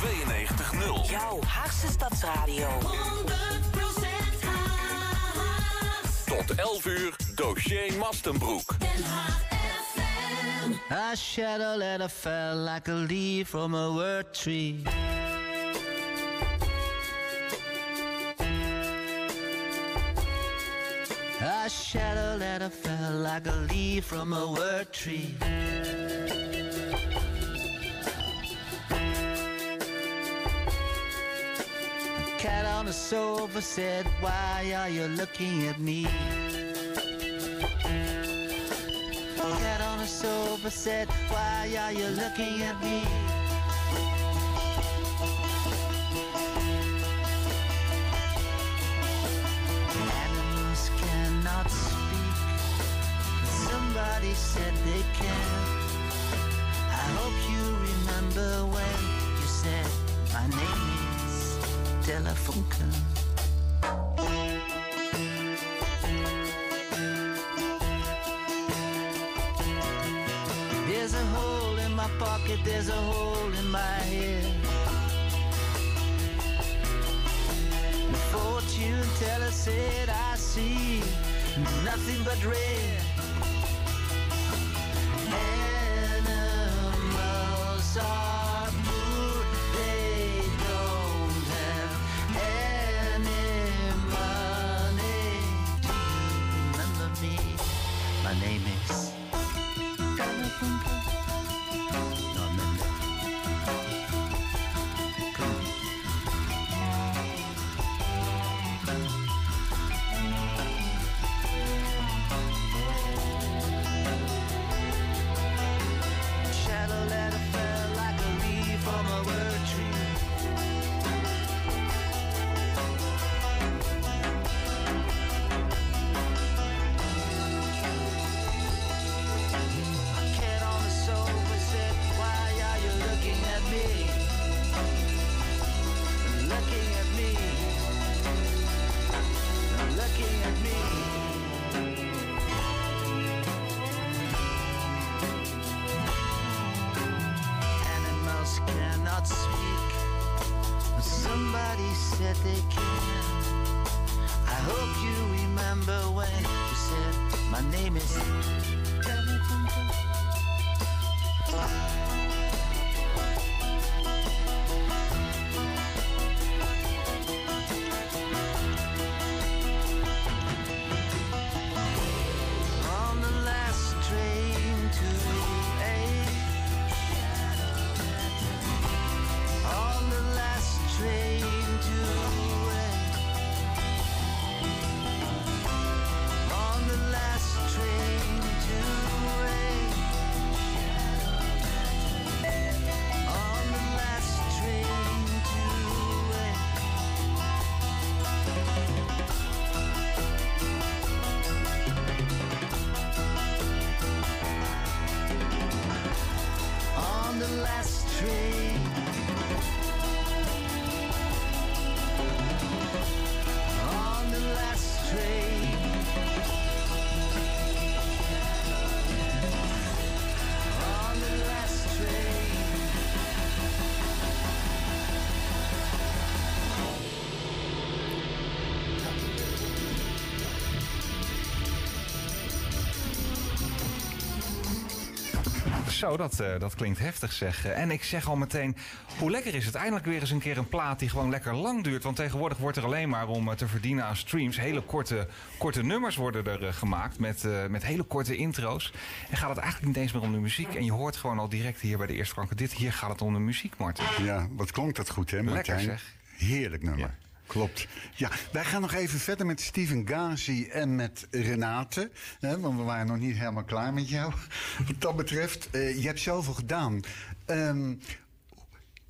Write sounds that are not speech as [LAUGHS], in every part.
92.0. Jouw Haagse Stadsradio. 100% Haags. Tot 11 uur, dossier Mastenbroek. Den Haag FM. A shadow letter fell like a leaf from a word tree. A shadow letter fell like a leaf from a word tree. Cat on the sofa said, Why are you looking at me? Cat on the sofa said, Why are you looking at me? Animals cannot speak, somebody said they can. I hope you remember when you said my name telefunken. There's a hole in my pocket, there's a hole in my head. The fortune teller said, I see nothing but red. happen. Zo, dat, uh, dat klinkt heftig zeg. En ik zeg al meteen, hoe lekker is het eindelijk weer eens een keer een plaat die gewoon lekker lang duurt. Want tegenwoordig wordt er alleen maar om uh, te verdienen aan streams. Hele korte, korte nummers worden er uh, gemaakt met, met hele korte intro's. En gaat het eigenlijk niet eens meer om de muziek. En je hoort gewoon al direct hier bij de Eerste Franken dit. Hier gaat het om de muziek, Martin. Ja, wat klonk dat goed hè Martijn? Lekker zeg. Heerlijk nummer. Ja. Klopt. Ja, wij gaan nog even verder met Steven Gazi en met Renate. Hè, want we waren nog niet helemaal klaar met jou. [LAUGHS] Wat dat betreft, uh, je hebt zoveel gedaan. Um,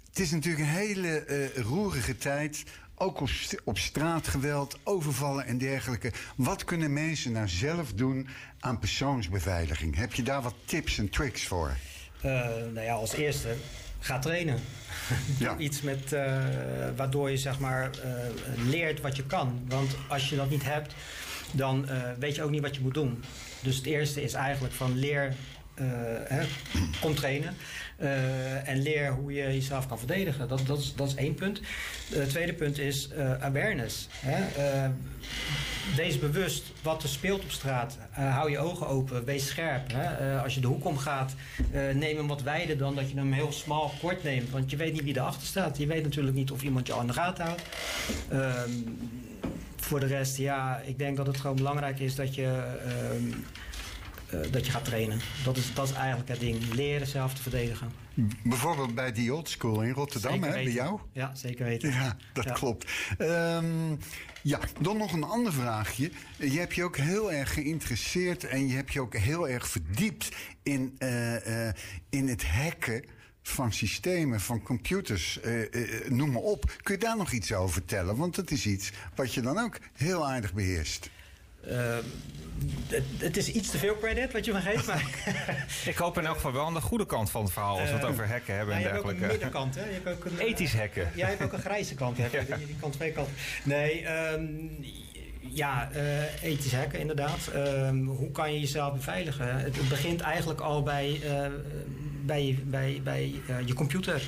het is natuurlijk een hele uh, roerige tijd. Ook op, op straatgeweld, overvallen en dergelijke. Wat kunnen mensen nou zelf doen aan persoonsbeveiliging? Heb je daar wat tips en tricks voor? Uh, nou ja, als eerste ga trainen. [LAUGHS] Ja. Iets met, uh, waardoor je zeg maar uh, leert wat je kan. Want als je dat niet hebt, dan uh, weet je ook niet wat je moet doen. Dus het eerste is eigenlijk van leer hè, kom trainen. Eh, en leer hoe je jezelf kan verdedigen. Dat, dat, is, dat is één punt. Het tweede punt is uh, awareness. Hè? Wees bewust wat er speelt op straat. hou je ogen open. Wees scherp. Hè? als je de hoek omgaat, neem hem wat wijder dan dat je hem heel smal kort neemt. Want je weet niet wie erachter staat. Je weet natuurlijk niet of iemand je aan de gaten houdt. Ehm, voor de rest, ja, ik denk dat het gewoon belangrijk is dat je ehm, uh, dat je gaat trainen. Dat is, dat is eigenlijk het ding. Leren zelf te verdedigen. Bijvoorbeeld bij die old school in Rotterdam, hè, bij jou? Ja, zeker weten. Ja, dat klopt. Um, ja, dan nog een ander vraagje. Je hebt je ook heel erg geïnteresseerd en je hebt je ook heel erg verdiept in, uh, uh, in het hacken van systemen, van computers, noem maar op. Kun je daar nog iets over vertellen? Want dat is iets wat je dan ook heel aardig beheerst. Uh, het, het, is iets te veel credit wat je me geeft, maar... [LAUGHS] ik hoop in elk geval wel aan de goede kant van het verhaal... als we het over hacken hebben en dergelijke. Je hebt ook een middenkant, hè? Je hebt ook een, [LAUGHS] Ethisch hacken. Jij hebt ook een grijze kant, hè? [LAUGHS] Ja. Die kan twee kanten. Nee, um, ja, uh, ethisch hacken inderdaad. Um, hoe kan je jezelf beveiligen? Het, het begint eigenlijk al bij, uh, bij, bij, bij je computer.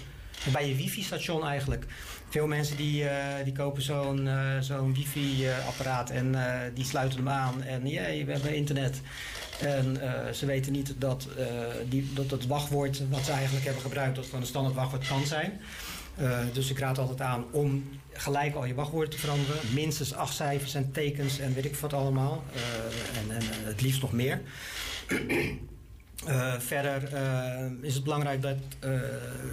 Bij je wifi-station eigenlijk. Veel mensen die, uh, die kopen zo'n uh, zo'n wifi-apparaat en uh, die sluiten hem aan. En jee, we hebben internet. En ze weten niet dat, die, dat het wachtwoord wat ze eigenlijk hebben gebruikt, dat het een standaard wachtwoord kan zijn. dus ik raad altijd aan om gelijk al je wachtwoorden te veranderen. Minstens acht cijfers en tekens en weet ik wat allemaal. en, en het liefst nog meer. Uh, verder uh, is het belangrijk dat, uh,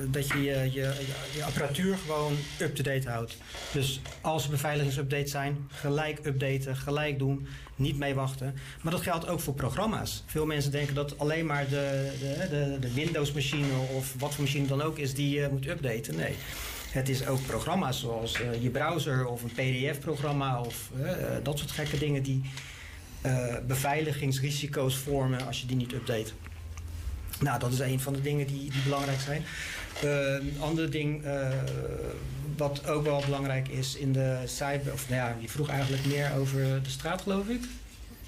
dat je je, je je, apparatuur gewoon up-to-date houdt. Dus als er beveiligingsupdates zijn, gelijk updaten, gelijk doen, niet mee wachten. Maar dat geldt ook voor programma's. Veel mensen denken dat alleen maar de, de, de, de Windows-machine of wat voor machine dan ook is die je moet updaten. Nee. Het is ook programma's zoals je browser of een PDF-programma of dat soort gekke dingen die beveiligingsrisico's vormen als je die niet update. Nou, dat is een van de dingen die, die belangrijk zijn. Uh, een ander ding uh, wat ook wel belangrijk is in de cyber... Of nou ja, je vroeg eigenlijk meer over de straat, geloof ik.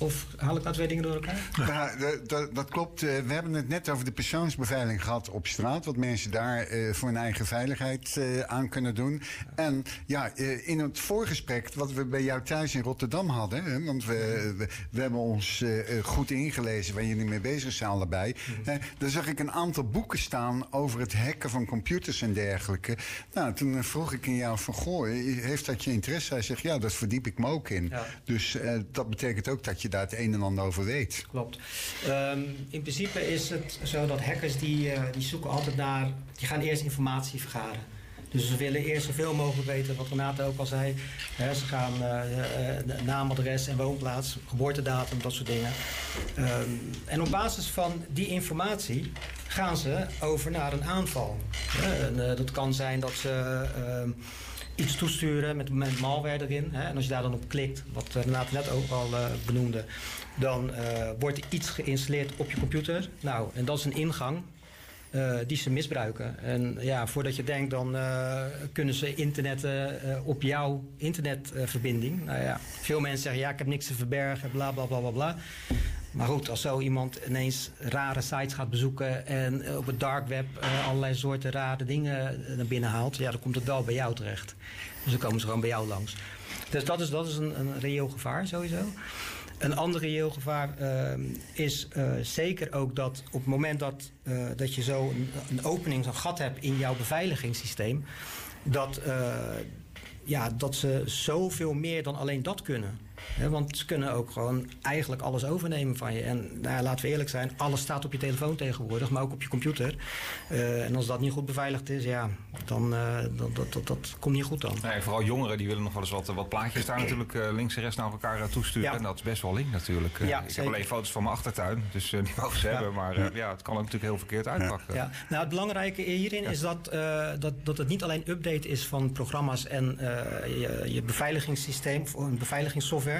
Of haal ik nou twee dingen door elkaar? Ja, dat, dat, klopt. Eh, we hebben het net over de persoonsbeveiliging gehad op straat. Wat mensen daar uh, voor hun eigen veiligheid uh, aan kunnen doen. En ja, in het voorgesprek wat we bij jou thuis in Rotterdam hadden. Hè, want we, we, we, hebben ons goed ingelezen waar jullie mee bezig zijn allebei. Mm daar zag ik een aantal boeken staan over het hacken van computers en dergelijke. Nou, toen vroeg ik in jou van, goh, heeft dat je interesse? Hij zegt, ja, dat verdiep ik me ook in. Ja. Dus dat betekent ook dat je daar het een en ander over weet. Klopt. Um, in principe is het zo dat hackers die, uh, die zoeken altijd naar... die gaan eerst informatie vergaren. Dus ze willen eerst zoveel mogelijk weten, wat Renate ook al zei. Ze gaan uh, naam, adres en woonplaats, geboortedatum, dat soort dingen. Um, en op basis van die informatie gaan ze over naar een aanval. en, dat kan zijn dat ze uh, iets toesturen met, met malware erin. Hè, en als je daar dan op klikt, wat Renate net ook al uh, benoemde, dan uh, wordt iets geïnstalleerd op je computer. Nou, en dat is een ingang uh, die ze misbruiken. En ja, voordat je denkt, dan kunnen ze internetten uh, op jouw internetverbinding. nou ja, veel mensen zeggen, ja, ik heb niks te verbergen, bla bla bla bla bla. Maar goed, als zo iemand ineens rare sites gaat bezoeken en op het dark web allerlei soorten rare dingen naar binnen haalt, ja, dan komt het wel bij jou terecht. Dus dan komen ze gewoon bij jou langs. Dus dat is, dat is een, een reëel gevaar sowieso. Een ander reëel gevaar is zeker ook dat op het moment dat, dat je zo een, een opening, zo'n gat hebt in jouw beveiligingssysteem, dat, ja, dat ze zoveel meer dan alleen dat kunnen. He, want ze kunnen ook gewoon eigenlijk alles overnemen van je. En nou, laten we eerlijk zijn, alles staat op je telefoon tegenwoordig, maar ook op je computer. Uh, en als dat niet goed beveiligd is, ja, dan uh, dat, dat, dat, dat, komt niet goed dan. Nee, vooral jongeren die willen nog wel eens wat, wat plaatjes daar natuurlijk uh, links en rechts naar elkaar toesturen. Ja. En dat is best wel link natuurlijk. Ja, ik zeker. heb alleen foto's van mijn achtertuin, dus die mogen ze ja. hebben. Maar ja. het kan ook natuurlijk heel verkeerd uitpakken. Ja. Nou, het belangrijke hierin is dat, dat, dat het niet alleen update is van programma's en je, je beveiligingssysteem, of een beveiligingssoftware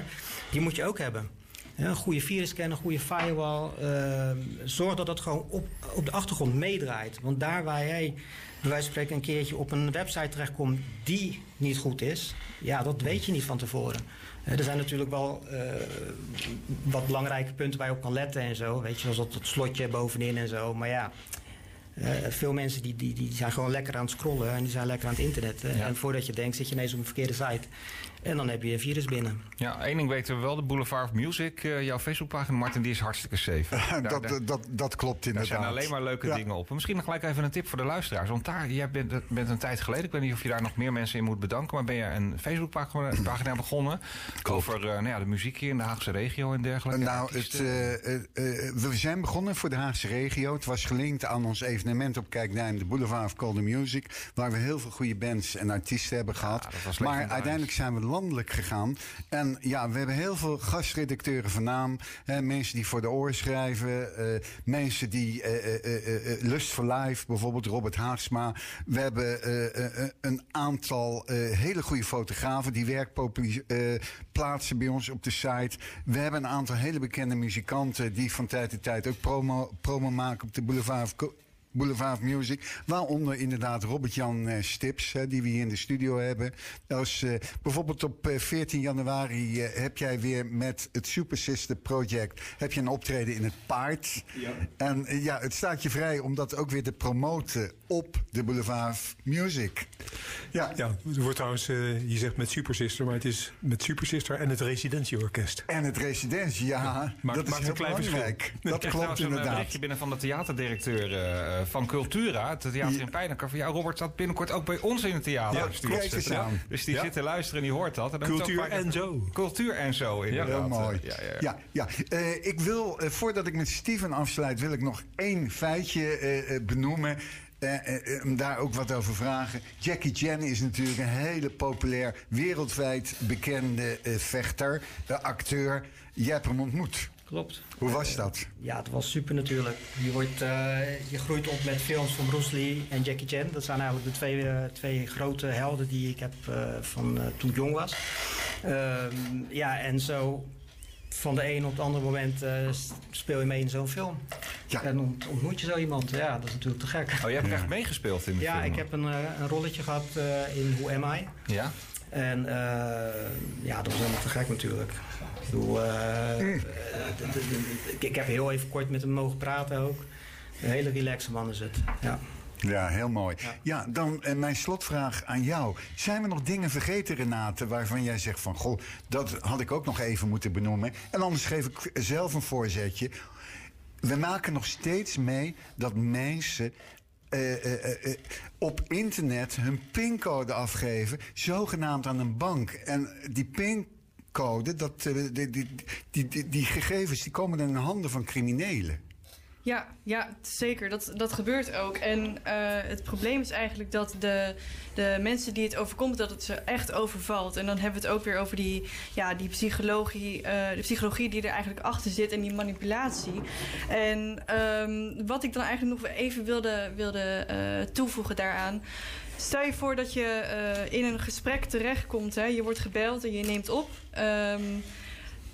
die moet je ook hebben. Een goede virusscanner, een goede firewall. Uh, zorg dat dat gewoon op, op de achtergrond meedraait. Want daar waar jij bij wijze van spreken een keertje op een website terechtkomt die niet goed is, ja, dat weet je niet van tevoren. Eh, er zijn natuurlijk wel eh, wat belangrijke punten waar je op kan letten en zo. Weet je, zoals dat, dat slotje bovenin en zo. Maar ja, eh, veel mensen die, die, die zijn gewoon lekker aan het scrollen en die zijn lekker aan het internet. En voordat je denkt, zit je ineens op een verkeerde site. En dan heb je een virus binnen. Ja, één ding weten we wel. De Boulevard of Music, uh, jouw Facebookpagina, Martin, die is hartstikke safe. [LAUGHS] daar, dat, daar, dat, dat klopt daar inderdaad. zijn alleen maar leuke Ja. dingen op. En Misschien nog gelijk even een tip voor de luisteraars. Want daar, jij bent, bent een tijd geleden, ik weet niet of je daar nog meer mensen in moet bedanken, maar ben je een Facebookpagina pagina begonnen over eh, nou ja, de muziek hier in de Haagse regio en dergelijke. Nou, het, eh, eh, eh, we zijn begonnen voor de Haagse regio. Het was gelinkt aan ons evenement op Kijkduin, de Boulevard of Golden Music. Waar we heel veel goede bands en artiesten hebben gehad. was maar uiteindelijk zijn we landelijk gegaan. En ja, we hebben heel veel gastredacteuren van naam. Hè, mensen die voor de oor schrijven. eh, mensen die eh, eh, Lust for Life, bijvoorbeeld Robert Haagsma. We hebben een aantal hele goede fotografen die werk plaatsen bij ons op de site. We hebben een aantal hele bekende muzikanten die van tijd tot tijd ook promo, promo maken op de Boulevard of Boulevard Music. Waaronder inderdaad Robert-Jan eh, Stips, hè, die we hier in de studio hebben. Dat is, eh, bijvoorbeeld op eh, 14 januari eh, heb jij weer met het Super Sister Project... heb je een optreden in het paard. En eh, ja, het staat je vrij om dat ook weer te promoten op de Boulevard Music. Ja, Ja, wordt trouwens, eh, je zegt met Super Sister, maar het is met Super Sister en het Residentieorkest. En het residentie, ja, Maakt- dat is maakt een heel belangrijk. Ik Dat [LAUGHS] klopt trouwens een eh, inderdaad. berichtje binnen van de theaterdirecteur eh, van Cultura, het theater in Pijnakker. Van ja, Robert staat binnenkort ook bij ons in het theater. Ja, Dus eens aan. Dus die Ja. zit te luisteren en die hoort dat. En Cultuur en zo. Cultuur en zo, inderdaad. Heel mooi. Ja, ja, ja. Ja, ja. Eh, ik wil, eh, voordat ik met Steven afsluit, wil ik nog één feitje eh, eh, benoemen. eh, eh, eh, om daar ook wat over vragen. Jackie Chan is natuurlijk een hele populair, wereldwijd bekende eh, vechter, eh, acteur. Jij hebt hem ontmoet. Klopt. Hoe was dat? Ja, het was super natuurlijk. Je, wordt, eh, je groeit op met films van Bruce Lee en Jackie Chan. Dat zijn eigenlijk de twee, eh, twee grote helden die ik heb eh, van eh, toen ik jong was. Ehm, ja, en zo van de een op het andere moment eh, speel je mee in zo'n film. Ja. En ont- ontmoet je zo iemand. Ja, dat is natuurlijk te gek. Oh, je hebt echt meegespeeld in de Ja, film? ik heb een, een rolletje gehad eh, in Who Am I? Ja? En eh, ja, dat was helemaal te gek natuurlijk. Ik bedoel, eh, eh, ik- heb heel even kort met hem mogen praten ook. Een hele relaxe man is het. Ja. Ja, heel mooi. Ja, dan mijn slotvraag aan jou. Zijn we nog dingen vergeten, Renate, waarvan jij zegt van... goh, dat had ik ook nog even moeten benoemen. En anders geef ik zelf een voorzetje. We maken nog steeds mee dat mensen... eh, eh, eh, op internet hun pincode afgeven, zogenaamd aan een bank. En die pincode, dat, die, die, die, die, gegevens, die komen in de handen van criminelen. Ja, ja zeker. Dat, dat gebeurt ook. En eh, het probleem is eigenlijk dat de, de mensen die het overkomt, dat het ze echt overvalt. En dan hebben we het ook weer over die, ja, die psychologie, eh, de psychologie die er eigenlijk achter zit en die manipulatie. En ehm, wat ik dan eigenlijk nog even wilde, wilde eh, toevoegen daaraan. Stel je voor dat je in een gesprek terechtkomt. Hè? Je wordt gebeld en je neemt op. Ehm,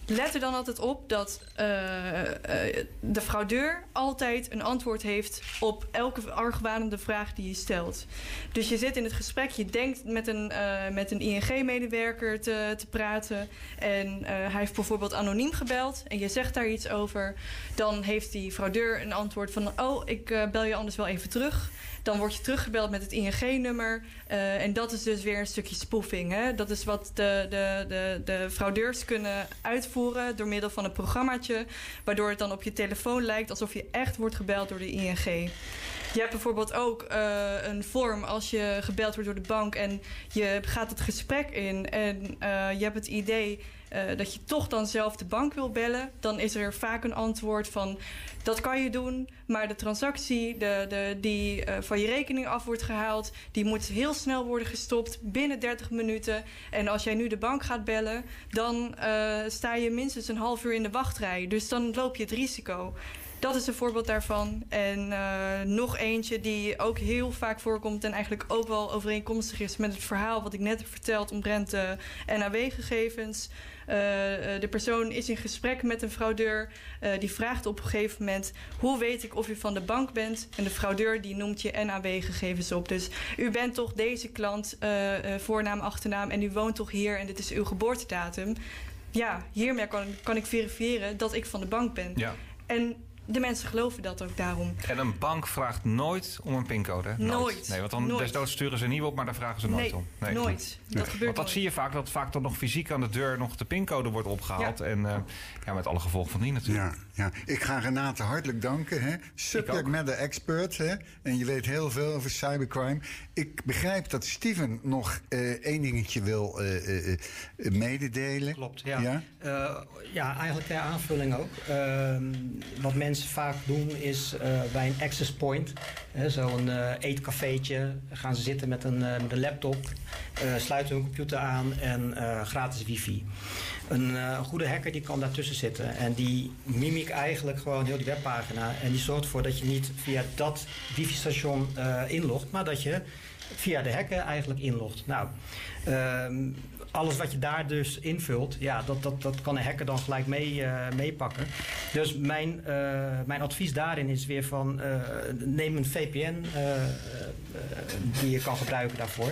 Let er dan altijd op dat eh, eh, de fraudeur altijd een antwoord heeft op elke argwanende vraag die je stelt. Dus je zit in het gesprek, je denkt met een, eh, met een ING-medewerker te, te praten. En hij heeft bijvoorbeeld anoniem gebeld en je zegt daar iets over. Dan heeft die fraudeur een antwoord van: Oh, ik bel je anders wel even terug. Dan word je teruggebeld met het ING-nummer. eh, en dat is dus weer een stukje spoofing. Hè? Dat is wat de, de, de, de fraudeurs kunnen uitvoeren door middel van een programmaatje. Waardoor het dan op je telefoon lijkt alsof je echt wordt gebeld door de ING. Je hebt bijvoorbeeld ook eh, een vorm als je gebeld wordt door de bank en je gaat het gesprek in en eh, je hebt het idee eh, dat je toch dan zelf de bank wil bellen. Dan is er vaak een antwoord van dat kan je doen, maar de transactie de, de, die eh, van je rekening af wordt gehaald, die moet heel snel worden gestopt binnen 30 minuten. En als jij nu de bank gaat bellen, dan eh, sta je minstens een half uur in de wachtrij. Dus dan loop je het risico. Dat is een voorbeeld daarvan. En nog eentje die ook heel vaak voorkomt en eigenlijk ook wel overeenkomstig is met het verhaal wat ik net heb verteld omtrent NAW-gegevens. Eh, eh, de persoon is in gesprek met een fraudeur. Eh, die vraagt op een gegeven moment: hoe weet ik of u van de bank bent? En de fraudeur die noemt je NAW-gegevens op. Dus u bent toch deze klant, voornaam, achternaam, en u woont toch hier en dit is uw geboortedatum. Ja, hiermee kan, kan ik verifiëren dat ik van de bank ben. Ja. En de mensen geloven dat ook daarom. En een bank vraagt nooit om een pincode. Nooit. Nee, want dan Nooit. desnoods sturen ze een nieuwe op, maar daar vragen ze nooit Nee, om. nooit. Dat gebeurt Want dat nooit. zie je vaak, dat vaak dan nog fysiek aan de deur nog de pincode wordt opgehaald. En eh, ja, met alle gevolgen van die natuurlijk. Ja, ja. Ik ga Renate hartelijk danken. Hè. Subject matter expert. Hè. En je weet heel veel over cybercrime. Ik begrijp dat Steven nog eh, één dingetje wil eh, eh, mededelen. Klopt, ja. Ja? Ja, eigenlijk ter aanvulling ook. Ehm, wat mensen vaak doen is bij een access point, zo'n eetcafeetje, gaan ze zitten met een, met een laptop, sluiten hun computer aan en gratis wifi. Een eh, goede hacker die kan daartussen zitten en die mimikt eigenlijk gewoon heel die webpagina en die zorgt ervoor dat je niet via dat wifi-station eh, inlogt, maar dat je via de hacker eigenlijk inlogt. Nou, ehm, alles wat je daar dus invult, ja, dat, dat, dat kan een hacker dan gelijk mee, eh, meepakken. Dus mijn, mijn advies daarin is weer van neem een VPN die je kan gebruiken daarvoor.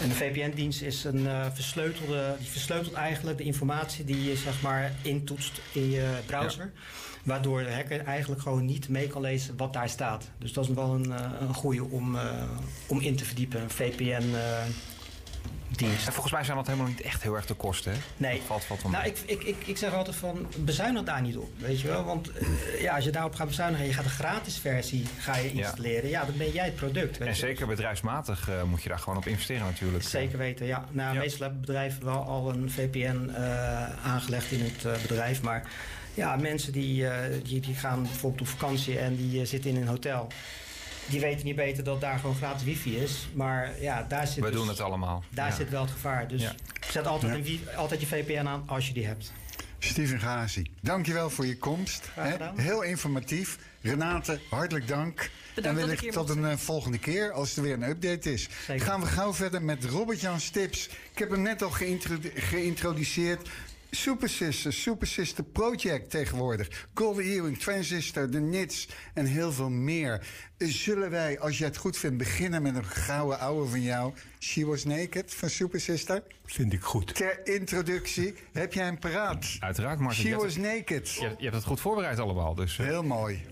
En de VPN-dienst is een eh, versleutelde, die versleutelt eigenlijk de informatie die je zeg maar intoetst in je browser. Waardoor de hacker eigenlijk gewoon niet mee kan lezen wat daar staat. Dus dat is wel een, eh, een goede om, eh, om in te verdiepen, een VPN-dienst. En volgens mij zijn dat helemaal niet echt heel erg de kosten. Hè? Nee. Dat valt, valt wel Nou, ik, ik, ik, ik zeg altijd van, bezuinig daar niet op, weet je wel. Want eh, ja, als je daarop gaat bezuinigen en je gaat een gratis versie ga je Ja. installeren, ja, dan ben jij het product. En zeker bedrijfsmatig eh, moet je daar gewoon op investeren natuurlijk. Zeker weten, ja. Nou, Ja. meestal hebben bedrijven wel al een VPN eh, aangelegd in het bedrijf. Maar ja, mensen die, die, die gaan bijvoorbeeld op vakantie en die zitten in een hotel. Die weten niet beter dat daar gewoon gratis wifi is. Maar ja, daar zit, We dus- doen het allemaal. daar Ja. zit wel het gevaar. Dus Ja. zet altijd, Ja. een altijd je VPN aan als je die hebt. Steven Gazi, dankjewel voor je komst. Heel informatief. Renate, hartelijk dank. en dat ik wellicht tot een eh, volgende keer als er weer een update is. Zeker. Gaan we gauw verder met Robert-Jan Stips. Ik heb hem net al geïntrodu- geïntroduceerd. Super Sister, Super Sister Project tegenwoordig. Golden Earring, Transistor, de Nits en heel veel meer. Zullen wij, als je het goed vindt, beginnen met een gouden ouwe van jou? She Was Naked van Super Sister? Vind ik goed. Ter introductie, heb jij hem paraat? Uiteraard, Martin. She Was het, Naked. je, je hebt het goed voorbereid allemaal. Dus, eh, Heel mooi.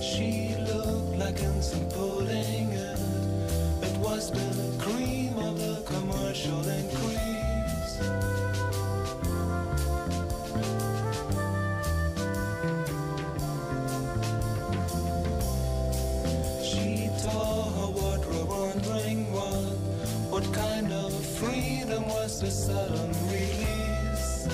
She looked like what, what kind of freedom was the sudden release.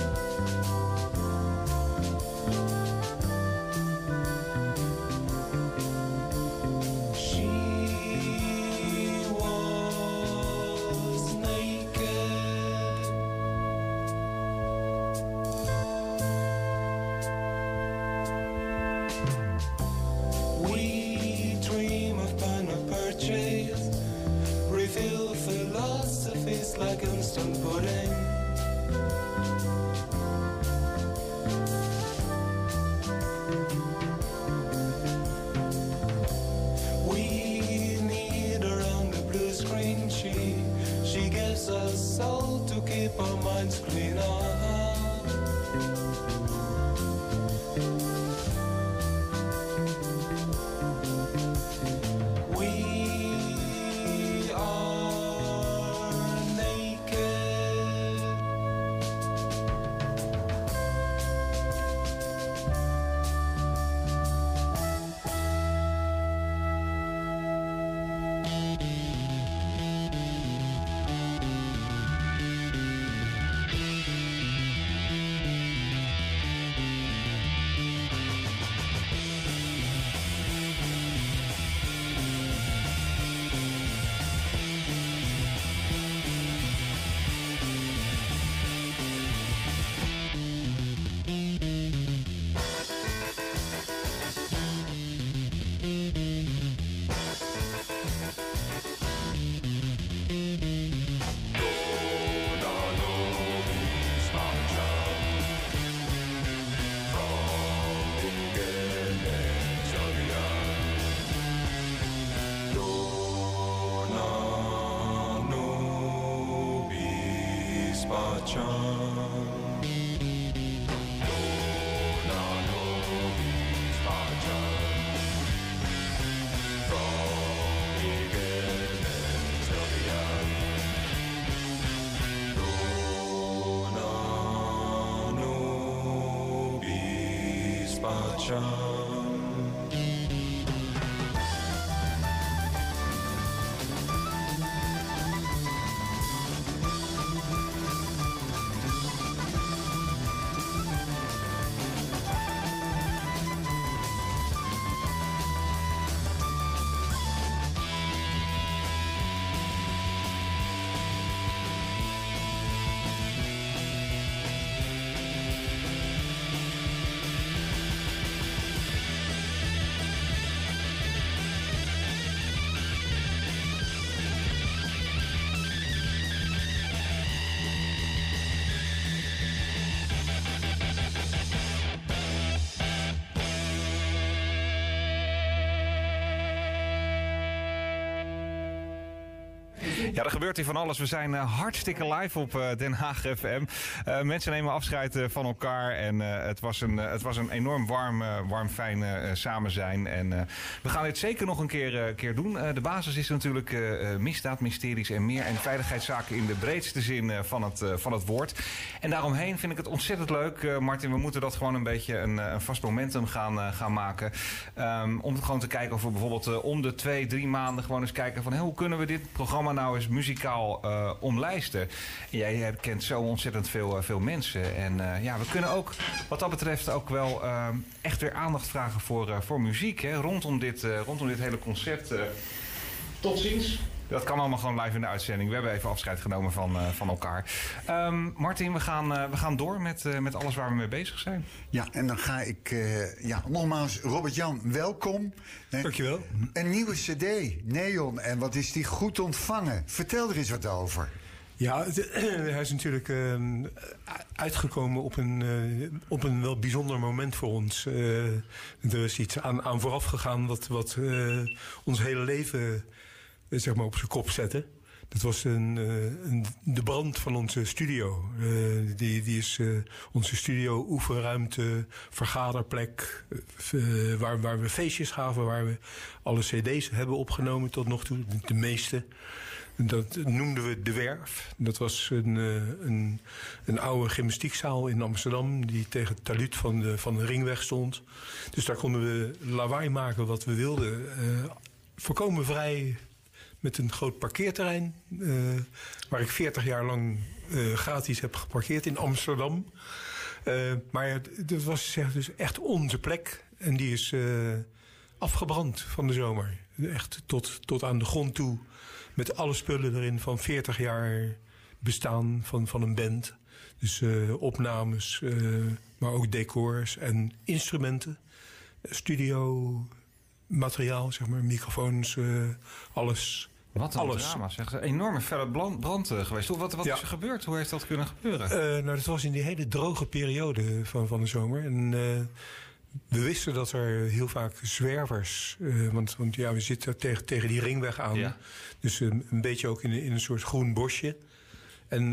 cha. Ja, er gebeurt hier van alles. We zijn eh, hartstikke live op eh, Den Haag FM. Eh, mensen nemen afscheid van elkaar. En het, was een, het was een enorm warm, warm fijn samen zijn. En we gaan dit zeker nog een keer, keer doen. De basis is natuurlijk misdaad, mysteries en meer. En veiligheidszaken in de breedste zin van, het, van het woord. En daaromheen vind ik het ontzettend leuk, Martin. We moeten dat gewoon een beetje een, een vast momentum gaan, gaan maken. Ehm, om gewoon te kijken of we bijvoorbeeld om de twee, drie maanden gewoon eens kijken van... hoe kunnen we dit programma nou eens muzikaal eh, omlijsten? En jij kent zo ontzettend veel, eh, veel mensen. En eh, ja, we kunnen ook wat dat betreft ook wel echt weer aandacht vragen voor, voor muziek. Hè? Rondom, dit, rondom dit hele concept. tot ziens. Dat kan allemaal gewoon live in de uitzending. We hebben even afscheid genomen van, eh, van elkaar. Ehm, Martin, we gaan, eh, we gaan door met, eh, met alles waar we mee bezig zijn. Ja, en dan ga ik... eh, ja, nogmaals, Robert-Jan, welkom. Nee, Dankjewel. Een nieuwe cd, Neon. En wat is die goed ontvangen? Vertel er eens wat over. Ja, het- [CLEARS THROAT] hij is natuurlijk ehm, uitgekomen op een, eh, op een wel bijzonder moment voor ons. Eh, er is iets aan, aan vooraf gegaan wat, wat eh, ons hele leven zeg maar op zijn kop zette. Dat was een, eh, een, de brand van onze studio. Eh, die, die is eh, onze studio, oefenruimte, vergaderplek. eh, waar, waar we feestjes gaven, waar we alle cd's hebben opgenomen tot nog toe. De, meeste. Dat noemden we De Werf. Dat was een, eh, een, een oude gymnastiekzaal in Amsterdam... die tegen het taluut van de, van de ringweg stond. Dus daar konden we lawaai maken wat we wilden. Eh voorkomen vrij met een groot parkeerterrein... eh, waar ik 40 jaar lang eh, gratis heb geparkeerd in Amsterdam. Eh, maar dat was dus echt onze plek. En die is afgebrand van de zomer. Echt tot, tot aan de grond toe. Met alle spullen erin van 40 jaar bestaan van, van een band. Dus opnames, maar ook decors en instrumenten. Studio, materiaal, zeg maar, microfoons, eh, alles. Wat een alles. drama, zeg. Een enorme felle brand eh, geweest. Wat, wat Ja. is er gebeurd? Hoe heeft dat kunnen gebeuren? Eh, nou, dat was in die hele droge periode van, van de zomer. En we wisten dat er heel vaak zwervers... want, want ja, we zitten tegen, tegen die ringweg aan. Ja. Dus een, beetje ook in, in een soort groen bosje. En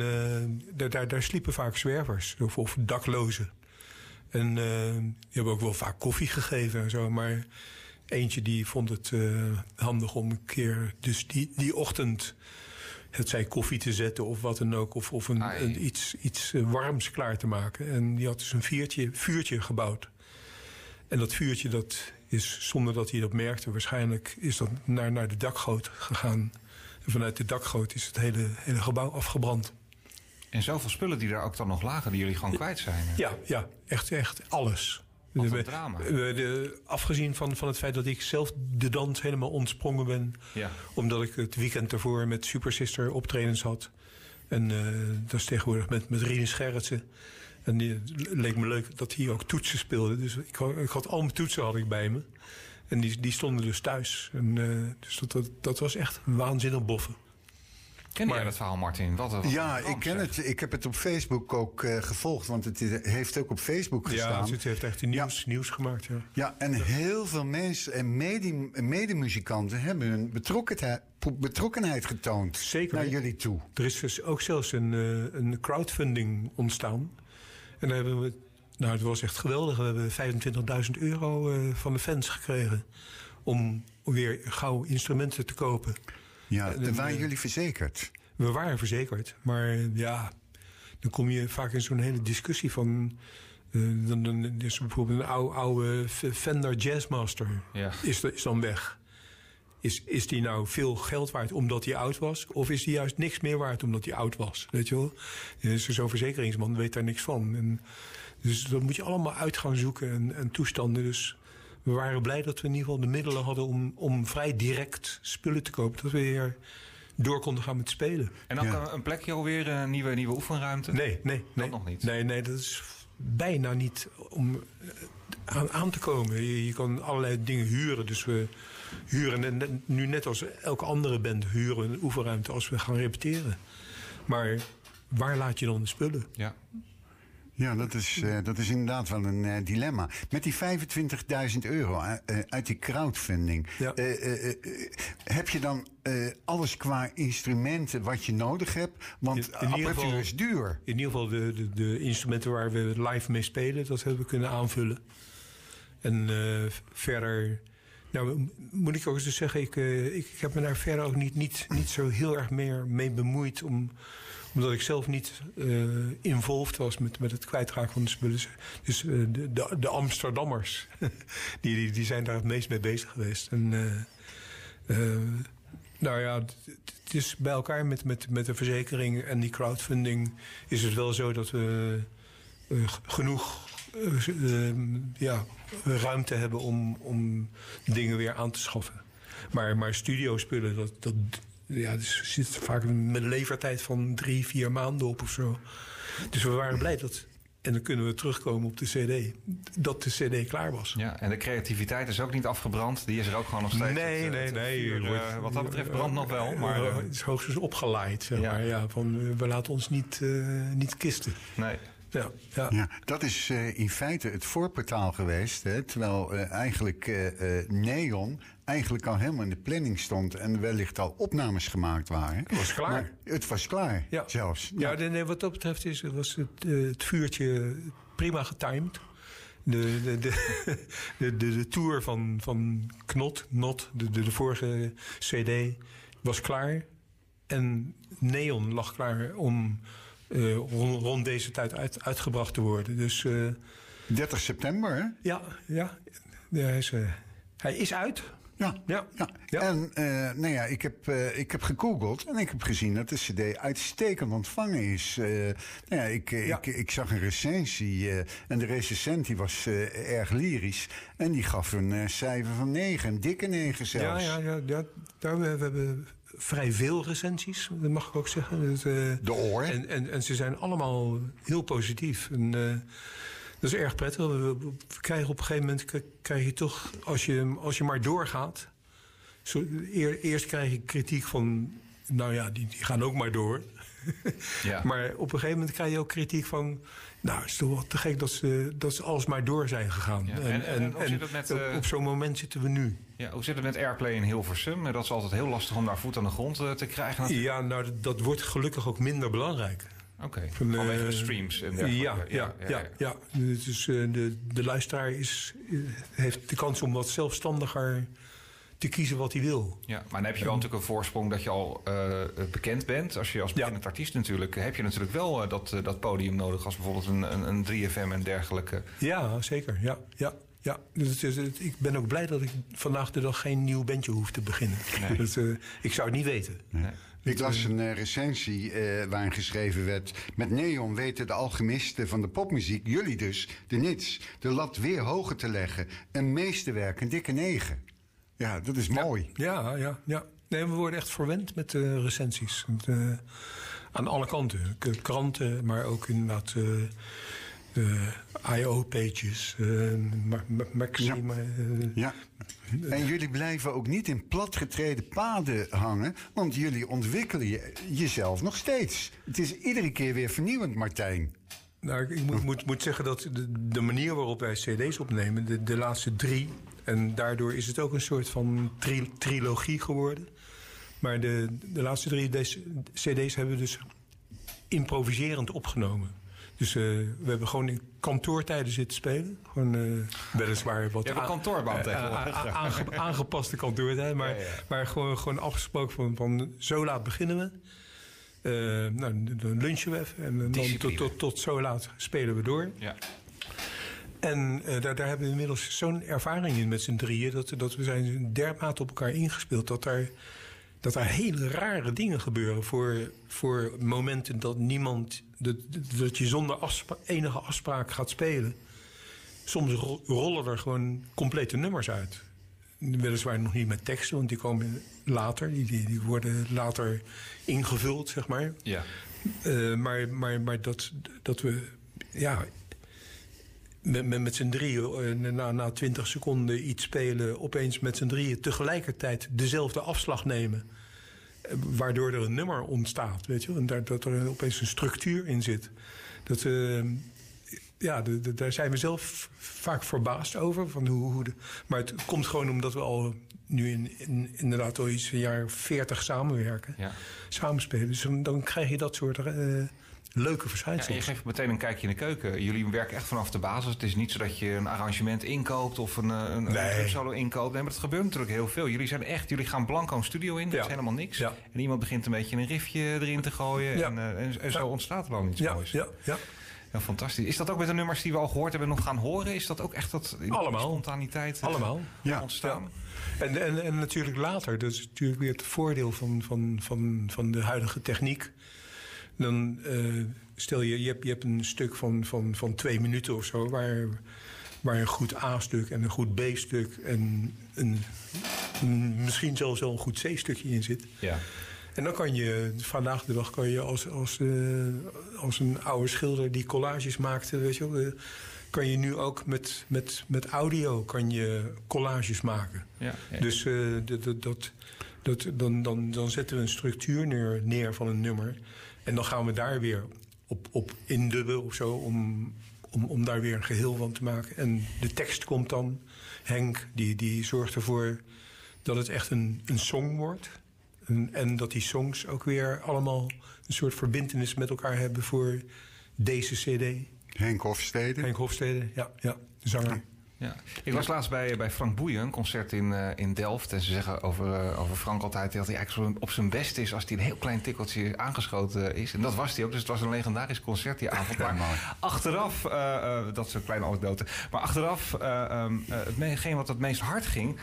daar, daar, daar sliepen vaak zwervers of, of daklozen. En die hebben ook wel vaak koffie gegeven en zo. Maar eentje die vond het eh, handig om een keer... dus die, die ochtend het zij koffie te zetten of wat dan ook. Of, of een, iets, iets eh, warms klaar te maken. En die had dus een vuurtje, vuurtje gebouwd. En dat vuurtje, dat is, zonder dat hij dat merkte... waarschijnlijk is dat naar, naar de dakgoot gegaan. En vanuit de dakgoot is het hele, hele gebouw afgebrand. En zoveel spullen die daar ook dan nog lagen, die jullie gewoon kwijt zijn. Ja, ja echt, echt alles. Wat een drama. afgezien van, van het feit dat ik zelf de dans helemaal ontsprongen ben. Ja. Omdat ik het weekend ervoor met Super Sister optredens had. En eh, dat is tegenwoordig met, met Rinus Gerritsen. En die, het leek me leuk dat hij ook toetsen speelde. Dus ik, had- ik had al mijn toetsen had ik bij me. En die, die stonden dus thuis. En, eh, dus dat, dat, dat was echt waanzinnig boffen. Ken jij dat verhaal, Martin? Wat, wat Ja, ik ken het. Ik heb het op Facebook ook eh, gevolgd, want het is- heeft ook op Facebook Ja, gestaan. het heeft echt nieuws, nieuws gemaakt. Ja. Ja, en heel veel mensen en mede- medemuzikanten hebben hun betrokkenheid, betrokkenheid getoond Zeker. naar jullie toe. Er is dus ook zelfs een, eh, een crowdfunding ontstaan. En daar hebben we, nou het was echt geweldig. We hebben 25.000 euro eh, van de fans gekregen. Om weer gauw instrumenten te kopen. Ja, En, daar waren eh, jullie verzekerd. We waren verzekerd. Maar eh, ja, dan kom je vaak in zo'n hele discussie van... eh, dan, dan is er bijvoorbeeld een oude, Fender Jazzmaster. Ja. Is, is dan weg. Is, is die nou veel geld waard omdat hij oud was? Of is die juist niks meer waard omdat hij oud was? Weet je wel? Dus zo'n verzekeringsman weet daar niks van. En, dus dat moet je allemaal uit gaan zoeken en, en toestanden. Dus we waren blij dat we in ieder geval de middelen hadden om, om vrij direct spullen te kopen. Dat we weer door konden gaan met spelen. En dan Ja. kan een plekje alweer, een nieuwe, nieuwe oefenruimte? Nee, nee, nee. nog niet? Nee, nee, dat is bijna niet om eh, aan, aan te komen. Je, je kan allerlei dingen huren. Dus we huren net- nu net als elke andere band huren een oefenruimte als we gaan repeteren. Maar waar laat je dan de spullen? Ja. Ja, dat is, eh, dat is inderdaad wel een eh, dilemma. Met die 25.000 euro eh, uit die crowdfunding... Ja. heb je dan alles qua instrumenten wat je nodig hebt? Want In- in apparatuur geval- is duur. In ieder geval de, de, de instrumenten waar we live mee spelen, dat hebben we kunnen aanvullen. En verder, nou moet ik ook eens zeggen, ik, ik, ik heb me daar verder ook niet, niet, niet zo heel erg meer mee bemoeid. Om, omdat ik zelf niet eh involved was met, met het kwijtraken van de spullen. Dus eh, de, de, de Amsterdammers, [LAUGHS] die, die, die zijn daar het meest mee bezig geweest. En, eh, nou ja, het is bij elkaar met, met, met de verzekering en die crowdfunding is het wel zo dat we genoeg ja, ruimte hebben om, om dingen weer aan te schaffen. Maar, maar studiospullen, dat, dat ja, dus zit vaak met een levertijd van drie, vier maanden op of zo. Dus we waren blij dat, en dan kunnen we terugkomen op de CD, dat de CD klaar was. ja. En de creativiteit is ook niet afgebrand. Die is er ook gewoon nog steeds. Nee, Het, eh, nee, het nee. wordt- eh, wat dat betreft brandt nog wel. Maar Eh, het is hoogstens opgeleid, zeg Ja. maar. Ja, van, we laten ons niet, niet kisten. nee. Ja, ja. Ja, dat is eh, in feite het voorportaal geweest. Hè, terwijl eh, eigenlijk eh, Neon eigenlijk al helemaal in de planning stond... en wellicht al opnames gemaakt waren. Het was klaar. Maar het was klaar, Ja. zelfs. Ja, nee, nee, wat dat betreft is, was het, het vuurtje prima getimed. De, de, de, [LAUGHS] de, de, de tour van, van Knot, Not, de, de, de vorige CD, was klaar. En Neon lag klaar om eh, rond, rond deze tijd uit, uitgebracht te worden. Dus eh, 30 september, hè? ja, ja, ja hij, is, eh, hij is uit. Ja. Ja. Ja. Ja. En eh, nou ja, ik heb, eh, ik heb gegoogeld en ik heb gezien dat de CD uitstekend ontvangen is. Eh, nou ja, ik, eh, Ja. ik, ik zag een recensie eh, en de recensent die was eh, erg lyrisch. En die gaf een eh, cijfer van 9, een dikke 9 Ja, zelfs. ja, ja, ja daar, we, we hebben vrij veel recensies, dat mag ik ook zeggen. Dus, eh, De oor. En, en, en ze zijn allemaal heel positief. En, eh, dat is erg prettig. We, krijgen op een gegeven moment krijg je toch, als je, als je maar doorgaat. Zo, eer- eerst krijg je kritiek van, nou ja, die, die gaan ook maar door. Ja. [LAUGHS] Maar op een gegeven moment krijg je ook kritiek van, nou, het is toch wel te gek dat ze, dat ze alsmaar door zijn gegaan. Ja, en- en hoe zit het met, op, eh, op zo'n moment zitten we nu. Ja, hoe zit het met Airplay in Hilversum? Dat is altijd heel lastig om daar voet aan de grond eh, te krijgen. natuurlijk. Ja, nou, dat, dat wordt gelukkig ook minder belangrijk. Oké, Van, eh, vanwege de streams en dergelijke. Ja, ja, ja. ja, Dus de, de luisteraar is, heeft de kans om wat zelfstandiger te kiezen wat hij wil. Ja, maar dan heb je wel natuurlijk een voorsprong dat je al eh, bekend bent. Als je als beginnend artiest natuurlijk, heb je natuurlijk wel eh, dat, eh, dat podium nodig als bijvoorbeeld een, een, een 3FM en dergelijke. Ja, zeker. Ja, ja, ja. Dus het- ik ben ook blij dat ik vandaag de dag geen nieuw bandje hoef te beginnen. Nee. [LAUGHS] Dat, eh, ik zou het niet weten. Nee. Ik las een eh, recensie eh, waarin geschreven werd... met Neon weten de alchemisten van de popmuziek, jullie dus, de nits... de lat weer hoger te leggen. Een meesterwerk, een dikke negen. Ja, dat is mooi. Ja, ja, ja. Nee, we worden echt verwend met eh, recensies. Eh, aan alle kanten. K- Kranten, maar ook inderdaad... eh, eh, IO-pages, Ma- Maxima. Ja. En jullie blijven ook niet in platgetreden paden hangen, want jullie ontwikkelen je, jezelf nog steeds. Het is iedere keer weer vernieuwend, Martijn. Nou, ik moet, moet, moet zeggen dat de, de manier waarop wij cd's opnemen, de, de laatste drie... en daardoor is het ook een soort van tri- trilogie geworden. Maar de, de laatste drie cd's hebben we dus improviserend opgenomen. Dus eh, we hebben gewoon in kantoortijden zitten spelen. Gewoon eh, weliswaar wat eh, tegenwoordig. a- a- aange- aangepaste kantoortijd. Maar, Ja, ja. maar gewoon, gewoon afgesproken van, van zo laat beginnen we. Nou, dan lunchen we even. En dan tot, tot, tot zo laat spelen we door. Ja. En eh, daar, daar hebben we inmiddels zo'n ervaring in met z'n drieën... Dat, dat we zijn dermate op elkaar ingespeeld... dat er, dat hele rare dingen gebeuren voor, voor momenten dat niemand... Dat, dat je zonder enige afspraak gaat spelen. Soms ro- rollen er gewoon complete nummers uit. Weliswaar nog niet met teksten, want die komen later. Die, die, die worden later ingevuld, zeg maar. Ja. Eh, maar maar, maar dat, dat we ja, met, met, met z'n drieën eh, na, na 20 seconden iets spelen, opeens met z'n drieën tegelijkertijd dezelfde afslag nemen. Eh, Waardoor er een nummer ontstaat, weet je wel. En daar, dat er opeens een structuur in zit. Dat, eh, ja, de- de- daar zijn we zelf vaak verbaasd over. Van hoe, hoe de, maar het komt gewoon omdat we al nu in, in, inderdaad al iets een jaar 40 samenwerken Ja. samenspelen. Dus dan, krijg je dat soort leuke Ja, en verschijnselen. je geeft meteen een kijkje in de keuken. Jullie werken echt vanaf de basis. Het is niet zo dat je een arrangement inkoopt of een, eh, een, drumsolo inkoopt. Nee, maar dat gebeurt natuurlijk heel veel. Jullie zijn echt, jullie gaan blanco een studio in. Dat Ja. is helemaal niks. Ja. En iemand begint een beetje een riffje erin te gooien. Ja. En, eh, en, en zo Ja. ontstaat er dan iets ja, moois. ja, ja. Ja, fantastisch. Is dat ook met de nummers die we al gehoord hebben nog gaan horen? Is dat ook echt dat Allemaal. spontaniteit eh, Allemaal. Ja. ontstaan? En, en, en natuurlijk later, dat is natuurlijk weer het voordeel van, van, van, van de huidige techniek. Dan eh, stel je, je hebt, je hebt een stuk van, van, van twee minuten of zo, waar, waar een goed A-stuk en een goed B-stuk en een, een- misschien zelfs wel een goed C-stukje in zit. Ja. En dan kan je, vandaag de dag kan je als, als, eh, als een oude schilder die collages maakte, weet je wel, eh, kan je nu ook met, met, met audio kan je collages maken. Ja. Ja. Dus dat, dat, dat- dan, dan, dan zetten we een structuur neer, neer van een nummer. En dan gaan we daar weer op, op indubben of zo om, om, om daar weer een geheel van te maken. En de tekst komt dan. Henk die, die zorgt ervoor dat het echt een, een song wordt. En, en dat die songs ook weer allemaal een soort verbindenis met elkaar hebben voor deze cd. Henk Hofstede. Henk Hofstede, ja, ja zanger. Ja. Ik was laatst bij, bij Frank Boeien, een concert in, eh, in Delft. En ze zeggen over, eh, over Frank altijd dat hij eigenlijk op zijn best is... als hij een heel klein tikkeltje aangeschoten is. En dat was hij ook, dus het was een legendarisch concert die avond. Maar achteraf, eh, dat is een kleine anekdote... maar achteraf, eh, hetgeen wat het meest hard ging,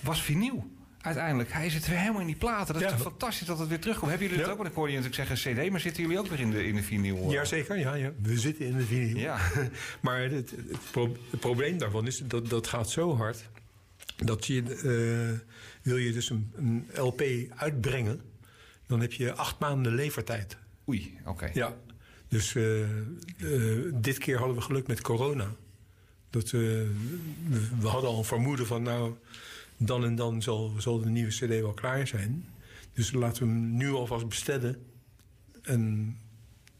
was vinyl. Uiteindelijk, hij zit weer helemaal in die platen. Dat is Ja. toch fantastisch dat het weer terugkomt. Hebben jullie dat Ja. ook? Want ik hoorde je natuurlijk zeggen cd, maar zitten jullie ook weer in de, in de vinyl? eh? Jazeker, ja, ja. We zitten in de vinyl. Ja. [LAUGHS] maar het, het, pro- het probleem daarvan is dat dat gaat zo hard. Dat je, eh, wil je dus een, een LP uitbrengen, dan heb je acht maanden levertijd. Oei, oké. Ja. Dus eh, dit keer hadden we geluk met corona. Dat, eh, we, we hadden al een vermoeden van nou, dan en dan zal, zal de nieuwe cd wel klaar zijn. Dus laten we hem nu alvast bestellen. En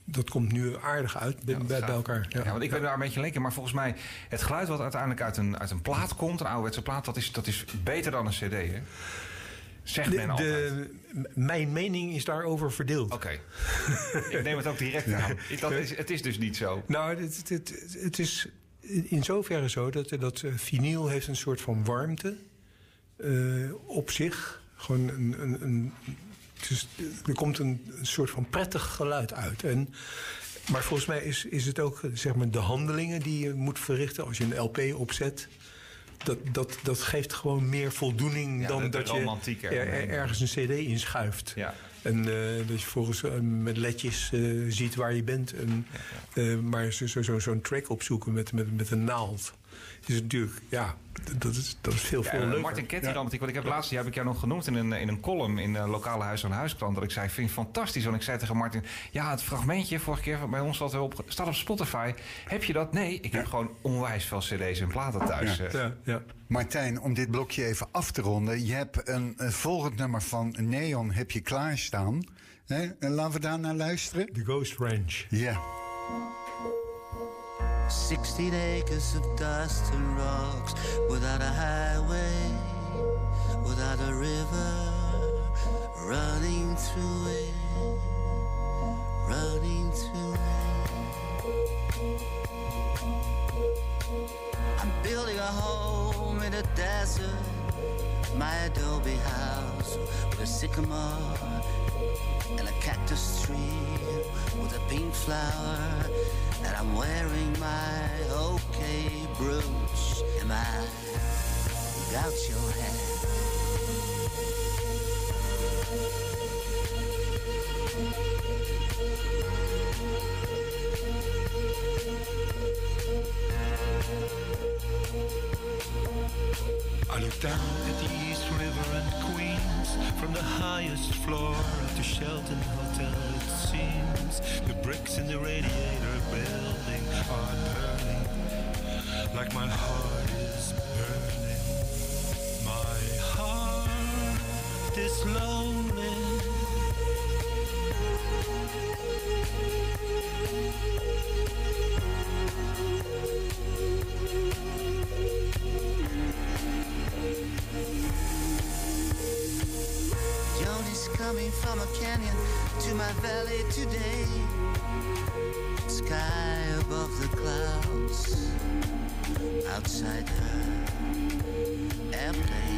dat komt nu aardig uit bij, Ja, bij, elkaar. Ja, want ik ben daar een beetje lekker, maar volgens mij het geluid wat uiteindelijk uit een, uit een plaat komt, een ouderwetse plaat, dat is, dat is beter dan een cd, hè? Zegt men altijd. de, mijn mening is daarover verdeeld. Oké. [LAUGHS] ik neem het ook direct aan. Dat is, het is dus niet zo. Nou, het, het, het, het is in zoverre zo dat, dat eh, vinyl heeft een soort van warmte eh, op zich. Gewoon een, er komt een, een soort van prettig geluid uit. En, maar volgens mij is, is het ook zeg maar, de handelingen die je moet verrichten als je een LP opzet. Dat, dat, dat geeft gewoon meer voldoening Ja, dan dat je er, er- ergens een CD inschuift. Ja. En eh, dat je volgens eh, met ledjes ziet waar je bent. En, maar zo'n zo, zo, zo'n track opzoeken met, met, met een naald. Is het natuurlijk, ja, dat is, dat is veel, Ja, veel en leuker. Martin Ketty-romantiek, want ik heb laatst, die heb ik jou nog genoemd in een, in een column in een lokale huis aan huisklant. Dat ik zei, vind ik fantastisch. Want ik zei tegen Martin, ja, het fragmentje vorige keer bij ons wat we op, staat op Spotify. Heb je dat? Nee, ik heb gewoon onwijs veel cd's en platen thuis. Ja. eh. Ja, ja. Martijn, om dit blokje even af te ronden. Je hebt een, een volgend nummer van Neon heb je klaarstaan. Hè? En laten we daar naar luisteren. The Ghost Ranch. Ja. 16 acres of dust and rocks without a highway, without a river running through it, running through it. I'm building a home in a desert, my adobe house with a sycamore and a cactus tree with a pink flower. And I'm wearing my okay brooch and my gaucho hat. I look down at the River and Queens from the highest floor of the Shelton Hotel. It seems the bricks in the radiator building are burning like my heart is burning. My heart is lonely. From a canyon to my valley today. Sky above the clouds, outside her airplane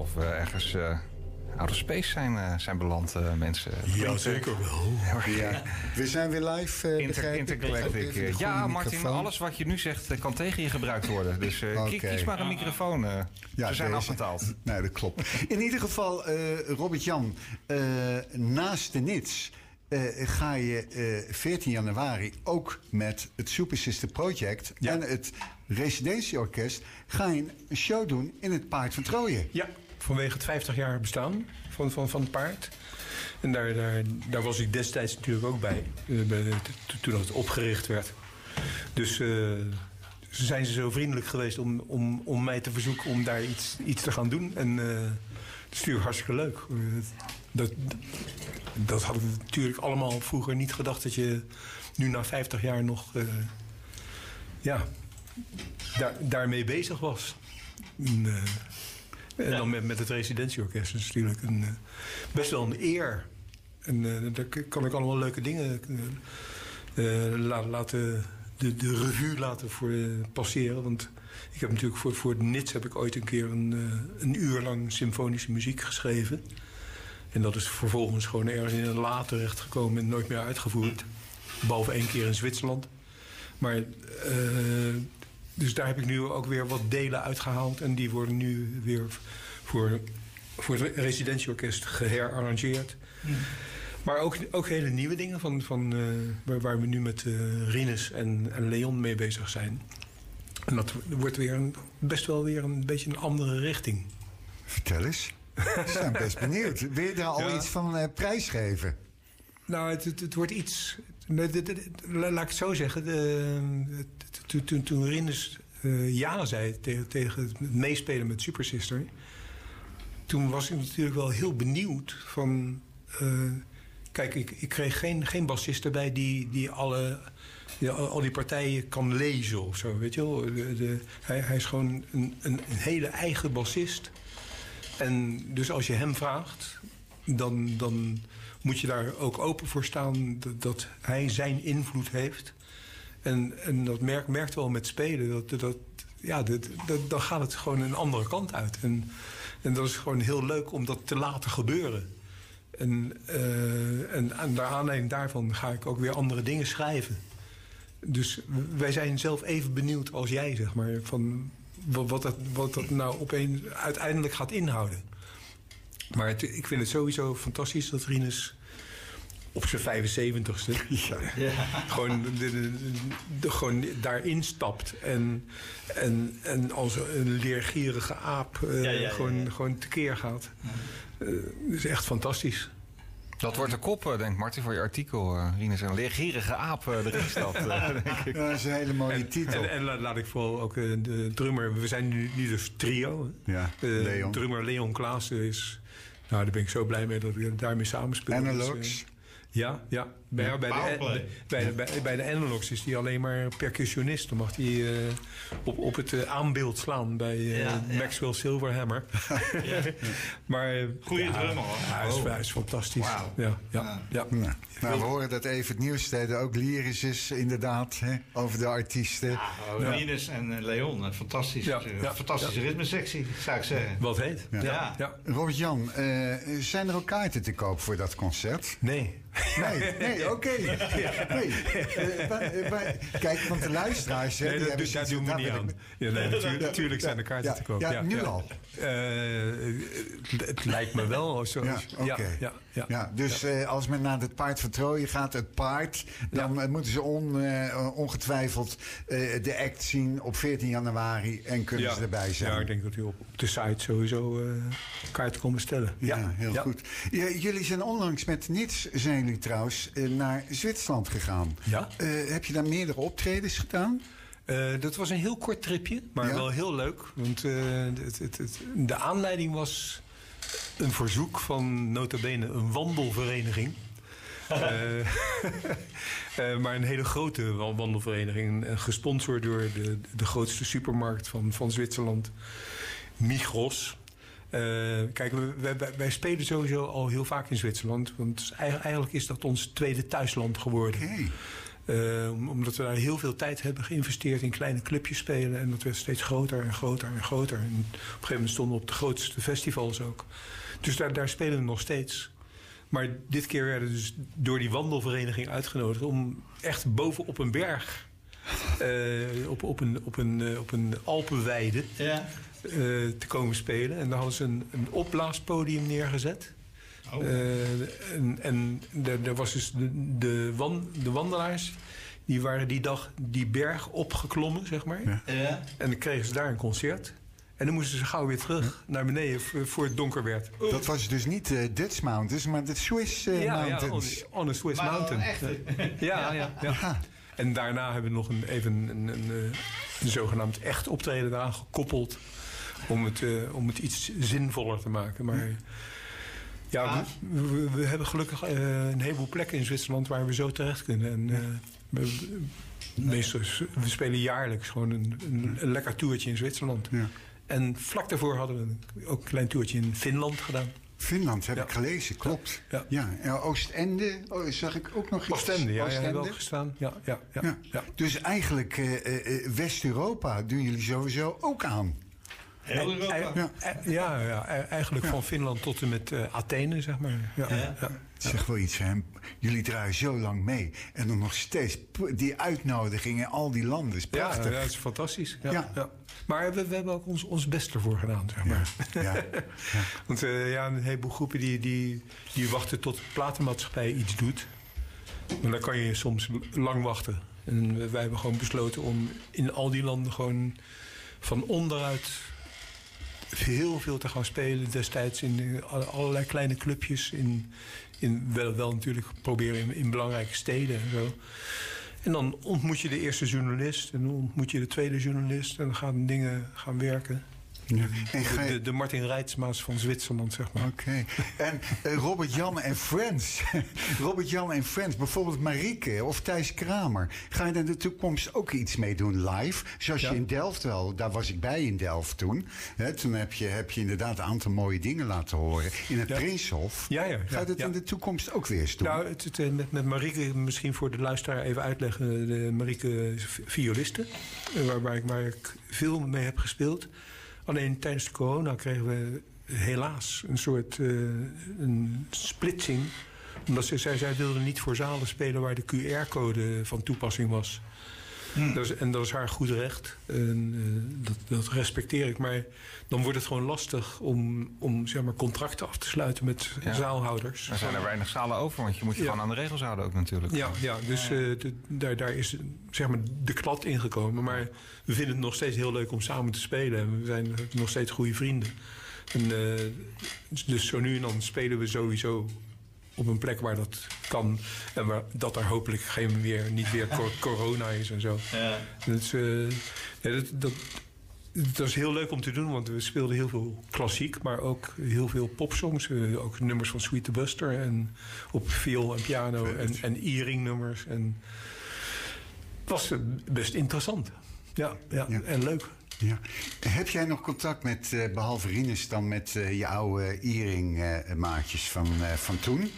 of we ergens eh outer space zijn, eh, zijn beland, eh, mensen. Ja, zeker wel. ja. We zijn weer live, eh Inter, intergalactic. Eh, Ja, Martin, microfoon. alles wat je nu zegt eh, kan tegen je gebruikt worden. Dus eh, [LAUGHS] kies- maar een microfoon. eh. Ze zijn deze. afbetaald. [LAUGHS] Nee, dat klopt. In ieder geval, eh, Robert-Jan, eh, naast de NITS... eh, ga je eh 14 januari ook met het Super Sister Project... Ja. en het Residentieorkest... ga je een show doen in het Paard van Trooien. Ja, vanwege het 50 jaar bestaan van, van, van het paard. En daar, daar, daar was ik destijds natuurlijk ook bij, eh, toen het opgericht werd. Dus eh, zijn ze zo vriendelijk geweest om, om, om mij te verzoeken om daar iets, iets te gaan doen. En eh dat is natuurlijk hartstikke leuk. Dat, dat had ik natuurlijk allemaal vroeger niet gedacht dat je nu na 50 jaar nog ja, daar, daarmee bezig was. En, en dan met, met het residentieorkest is natuurlijk een, eh, best wel een eer. En eh, daar kan ik allemaal leuke dingen eh, la- laten, de, de revue laten voor, passeren. Want ik heb natuurlijk voor, voor het NITS heb ik ooit een keer een, een uur lang symfonische muziek geschreven. En dat is vervolgens gewoon ergens in een la terechtgekomen en nooit meer uitgevoerd. Behalve één keer in Zwitserland. Maar, dus daar heb ik nu ook weer wat delen uitgehaald. En die worden nu weer voor, voor het residentieorkest geherarrangeerd. Maar ook, ook hele nieuwe dingen van, van, eh, waar, waar we nu met eh Rinus en, en Leon mee bezig zijn. En dat wordt weer een, best wel weer een beetje een andere richting. Vertel eens. We zijn best [LAUGHS] benieuwd. Wil je daar al Ja. iets van eh, prijsgeven? Nou, het, het, het wordt iets. Laat ik het zo zeggen. de- Toen, toen, toen eh, ja zei tegen, het meespelen met Super Sister. Toen was ik natuurlijk wel heel benieuwd van. eh, kijk, ik, ik kreeg geen, geen bassist erbij die, die alle. die al, die partijen kan lezen of zo, weet je wel. De, hij, hij is gewoon een, een, hele eigen bassist. En dus als je hem vraagt, dan, dan moet je daar ook open voor staan dat hij zijn invloed heeft. En, en dat merk, merkt wel met spelen. Dat, dat, ja, dat, dan gaat het gewoon een andere kant uit. En, en dat is gewoon heel leuk om dat te laten gebeuren. En, eh, en aan de aanleiding daarvan ga ik ook weer andere dingen schrijven. Dus wij zijn zelf even benieuwd als jij, zeg maar, van wat, wat, dat, wat dat nou opeens uiteindelijk gaat inhouden. Maar het- ik vind het sowieso fantastisch dat Rinus op zijn 75ste [LAUGHS] gewoon, de, de- de- gewoon daarin stapt. En, en, en als een leergierige aap eh, Ja, ja, ja, gewoon, ja. gewoon tekeer gaat. Eh, dat is echt fantastisch. Dat wordt de kop, eh, denkt Martin, voor je artikel. eh Rinus, een leergierige aap erin stapt, eh, [LAUGHS] denk ik. Ja, dat is een hele mooie titel. En, en la- laat ik vooral ook de drummer... We zijn nu, nu dus trio. Ja, Leon. Drummer Leon Klaassen is... Nou, daar ben ik zo blij mee dat ik daarmee samenspeel. Dus, Analogs. Ja, ja. Bij, Ja. bij, de, bij, de, bij, bij de Analogs is hij alleen maar percussionist. Dan mag hij eh, op, op het eh, aanbeeld slaan bij eh, Ja, ja. Maxwell Silverhammer. [LAUGHS] [LAUGHS] maar, Goeie ja, drummer, hoor. Hij is, Oh. hij is fantastisch. Ja, ja, ja. Ja. Nou, we horen dat even het nieuwssteden ook lyrisch is, inderdaad, hè, over de artiesten. Oh, Rinus en eh, Leon, een fantastische, Ja, ja, fantastische ritmesectie, zou ik zeggen. Wat heet. Ja. Ja. Ja. Robert-Jan, eh, zijn er ook kaarten te koop voor dat concert? Nee. Nee, [LAUGHS] nee, oké. Nee. Eh, eh, kijk, want de luisteraars... hè, Nee, die dat, hebben doen we niet aan. Ja, nee, natuurlijk, natuurlijk zijn er kaarten Ja, te koop. ja, nu al. Eh, het, het lijkt me wel. Zo, Ja, oké. ja, ja, ja. Ja, dus eh, als men naar het paard van Troje gaat, het paard, dan moeten ze on, eh, ongetwijfeld eh, de act zien op 14 januari en kunnen Ja. ze erbij zijn. Ja, ik denk dat u op op de site sowieso eh kaarten kon bestellen. Ja, heel Ja. goed. Ja, jullie zijn onlangs met Nits, zijn jullie trouwens, naar Zwitserland gegaan. Ja. Eh, heb je daar meerdere optredens gedaan? Eh, dat was een heel kort tripje, maar Ja? wel heel leuk. Want eh, het, het, het- de aanleiding was een verzoek van nota bene een wandelvereniging. [LAUGHS] Eh, [LAUGHS] eh, maar een hele grote wa- wandelvereniging. Gesponsord door de, de grootste supermarkt van, van Zwitserland, Migros. Eh, kijk, wij, wij, wij spelen sowieso al heel vaak in Zwitserland. Want eigenlijk, is dat ons tweede thuisland geworden. Omdat we daar heel veel tijd hebben geïnvesteerd in kleine clubjes spelen. En dat werd steeds groter en groter en groter. En op een gegeven moment stonden we op de grootste festivals ook. Dus daar, daar spelen we nog steeds. Maar dit keer werden we dus door die wandelvereniging uitgenodigd om echt boven op een berg. eh, op, op, een, op, een, eh, op een Alpenweide Ja. eh, te komen spelen. En daar hadden ze een, een opblaaspodium neergezet. Oh. En en er was dus de, de, wan, de wandelaars. Die waren die dag die berg opgeklommen, zeg maar. Ja. Ja. En dan kregen ze daar een concert. En dan moesten ze gauw weer terug naar beneden voor, het donker werd. Dat was dus niet eh Dutch Mountains, maar de Swiss eh, ja, ja, on, Mountains. on a Swiss Maar mountain. Ja, ja, ja. Ja. En daarna hebben we nog een, even een, een, een, eh, een zogenaamd echt optreden eraan gekoppeld. Om het, eh, om het iets zinvoller te maken. Maar ja, we, we- we hebben gelukkig eh, een heleboel plekken in Zwitserland waar we zo terecht kunnen. En, eh, we, meestal, we spelen jaarlijks gewoon een, een, een lekker toertje in Zwitserland. Ja. En vlak daarvoor hadden we ook een klein toertje in Finland gedaan. Finland heb Ja. ik gelezen, klopt. Ja. Ja, ja. Oostende oh, zag ik ook nog iets. Oostende, ja, Oostende. hebben we ook gestaan. Ja, ja, ja. Dus eigenlijk eh, eh, West-Europa doen jullie sowieso ook aan. Heel Europa. Ja, ja, ja, e- eigenlijk van Finland tot en met eh, Athene, zeg maar. Ja, Ja. ja. Zeg wel iets, hè? Jullie draaien zo lang mee. En dan nog steeds die uitnodigingen in al die landen. Is Ja, prachtig. ja, dat is fantastisch. Ja, Ja. ja. Maar we, we hebben ook ons, ons best ervoor gedaan, zeg maar. Ja. [LAUGHS] Want eh, ja, een heleboel groepen die, die, die wachten tot de platenmaatschappij iets doet. Maar dan kan je soms lang wachten. En wij hebben gewoon besloten om in al die landen gewoon van onderuit heel veel te gaan spelen. Destijds in eh, alle- allerlei kleine clubjes. In, in wel, wel natuurlijk proberen in, in belangrijke steden en zo. En dan ontmoet je de eerste journalist. En dan ontmoet je de tweede journalist. En dan gaan dingen gaan werken. Ja. En ga De, je- de, de Martin Rijtsmaas van Zwitserland, zeg maar. Oké. En eh, Robert Jan en Friends. [LAUGHS] Robert Jan en Friends. Bijvoorbeeld Marieke of Thijs Kramer. Ga je in de toekomst ook iets mee doen live? Zoals Ja. je in Delft wel. Daar was ik bij in Delft toen. Hè, toen heb je, heb je inderdaad een aantal mooie dingen laten horen. In het Ja. Prinshof. Ja, ja, Ga je dat ja. in de toekomst ook weer eens doen? Nou, het, het, eh, met, met Marieke, misschien voor de luisteraar even uitleggen. De Marieke is vi- violiste, eh, waar, waar, ik, waar ik veel mee heb gespeeld. Alleen tijdens de corona kregen we helaas een soort eh, een splitsing. Omdat ze, zij, zij wilde niet voor zalen spelen waar de QR-code van toepassing was. Dat is, en dat is haar goed recht. En, eh, dat, dat respecteer ik. Maar dan wordt het gewoon lastig om, om zeg maar, contracten af te sluiten met Ja. zaalhouders. Er zijn er weinig zalen over, want je moet je Ja. gewoon aan de regels houden ook natuurlijk. Ja, ja dus eh, de- daar, daar is zeg maar, de klad ingekomen. Maar we vinden het nog steeds heel leuk om samen te spelen. En we zijn nog steeds goede vrienden. En, eh, dus zo nu en dan spelen we sowieso op een plek waar dat kan. En waar, dat er hopelijk geen weer, niet weer cor- [LAUGHS] corona is en zo. Ja. Dus, eh, ja, dat, dat, dat is heel leuk om te doen, want we speelden heel veel klassiek, maar ook heel veel popsongs. eh, ook nummers van Sweet the Buster en op viool en piano en, en e-ring nummers. En het was eh, best interessant. Ja, ja, Ja. en leuk. Ja. Heb jij nog contact met, eh, behalve Rinus, dan met je oude Iering-maatjes van, eh, van toen?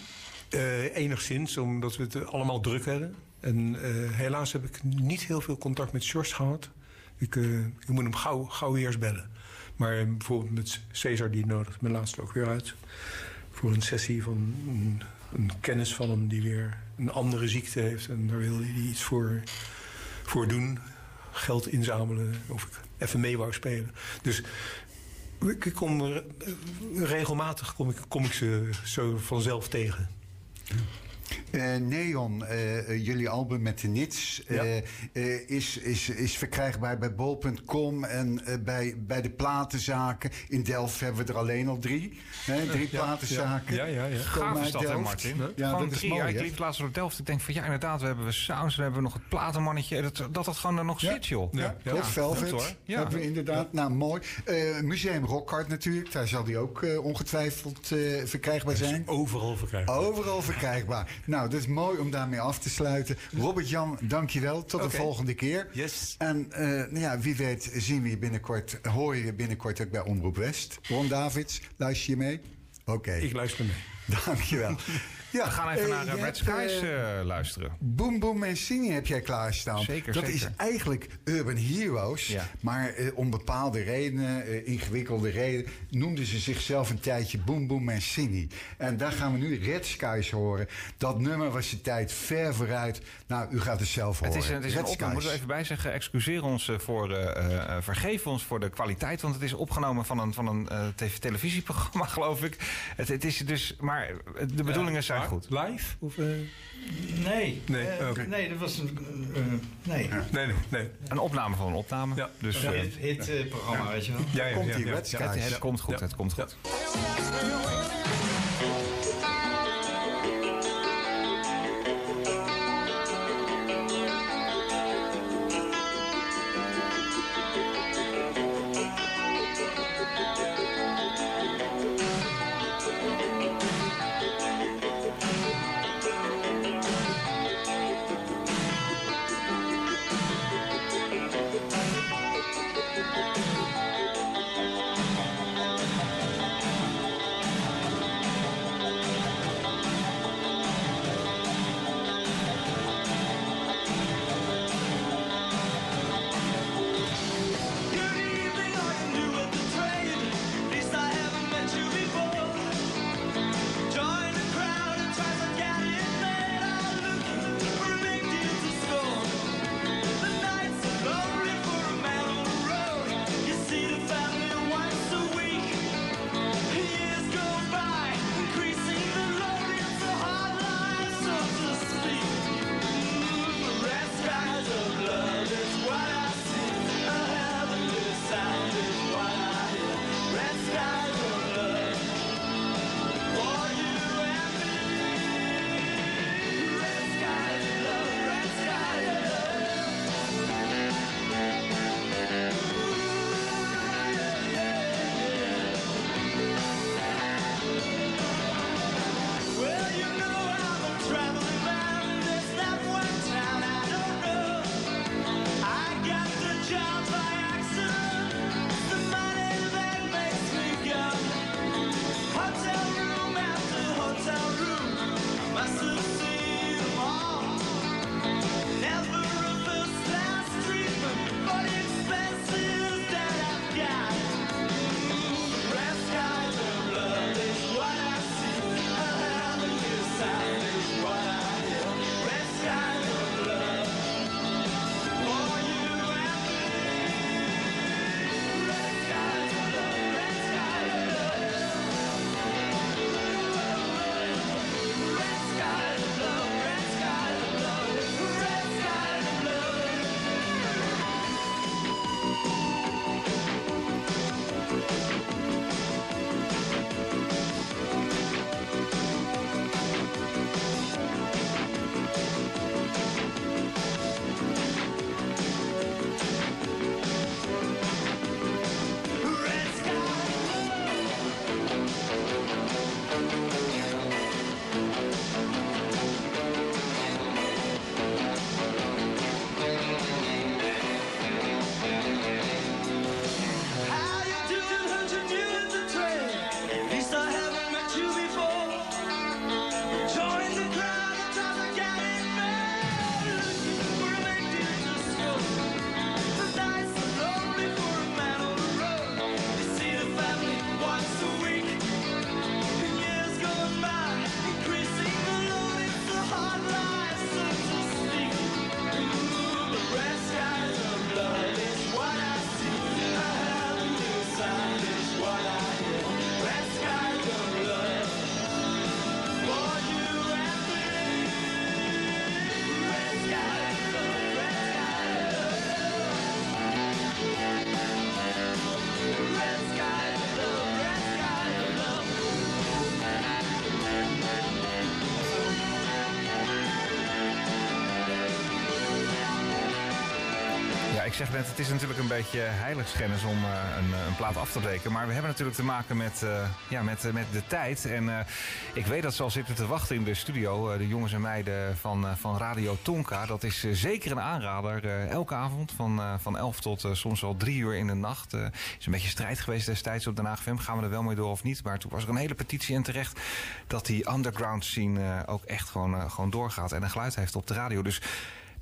Eh, enigszins, omdat we het allemaal druk hadden. En eh, helaas heb ik niet heel veel contact met Sjors gehad. Ik, eh, ik moet hem gauw, gauw eerst bellen. Maar bijvoorbeeld met Cesar, die nodigt me laatst ook weer uit. Voor een sessie van een, kennis van hem die weer een andere ziekte heeft. En daar wil hij iets voor, voor doen. Geld inzamelen. Of ik even mee wou spelen. Dus ik kom, regelmatig kom ik, kom ik ze zo vanzelf tegen. Yeah. Eh, Neon, eh, eh, jullie album met de Nits, eh, Ja. eh, is, is, is verkrijgbaar bij bol.com en eh, bij, bij de platenzaken. In Delft hebben we er alleen al drie. Hè, drie Ja, platenzaken. ja, ja, ja. Gaaf is uit dat, hè, Delft. Martin? Ja, gewoon dat is drie mooi, jaar. Ik liep laatst door Delft. Ik denk van ja, inderdaad, we hebben we sounds, we hebben nog het platenmannetje. Dat dat, dat gewoon er nog Ja. zit, joh. Ja, ja. Velvet. goed. Ja. Hebben we inderdaad. Nou, mooi. Museum Rockhart natuurlijk. Daar zal die ook ongetwijfeld verkrijgbaar zijn. Overal verkrijgbaar. Overal verkrijgbaar. nou, dat is mooi om daarmee af te sluiten. Robert-Jan, dankjewel. Tot de volgende keer. Yes. En eh, nou ja, wie weet zien we je binnenkort, hoor je je binnenkort ook bij Omroep West. Ron Davids, luister je mee? Oké, Ik luister mee. dankjewel. [LAUGHS] Ja, We gaan even eh, naar eh, Red Skies eh, luisteren. Boom Boom Mancini heb jij klaarstaan. Zeker, dat zeker. is eigenlijk Urban Heroes. Ja. Maar om bepaalde redenen, ingewikkelde redenen... noemden ze zichzelf een tijdje Boom Boom Mancini. En daar gaan we nu Red Skies horen. Dat nummer was de tijd ver vooruit. Nou, u gaat het zelf horen. Het is, het is een Red opname, moeten we even bij zeggen. Excuseer ons voor, vergeef ons voor de kwaliteit. Want het is opgenomen van een, van een tv televisieprogramma, [LAUGHS] geloof ik. Het, het is dus, maar de bedoelingen zijn Maar goed. Live? Of, eh, Nee. Nee, eh, oké. nee, dat was een... eh, nee. Nee, nee, nee. Een opname van een opname. Ja. Dus eh, hit, hit, programma, weet je wel. Ja, ja, Komt ja, die ja, ja. Het, het komt goed, Ja. het komt goed. Het is natuurlijk een beetje heiligschennis om eh, een, eh, een plaat af te breken. Maar we hebben natuurlijk te maken met, eh, ja, met, met de tijd. En ik weet dat ze al zitten te wachten in de studio. de jongens en meiden van, van Radio Tonka. Dat is zeker een aanrader. elke avond van, van 11 tot soms wel 3 uur in de nacht. Eh, is een beetje strijd geweest destijds op Den Haag. Gaan we er wel mee door of niet? Maar toen was er een hele petitie in terecht... dat die underground scene ook echt gewoon, gewoon doorgaat. En een geluid heeft op de radio. Dus...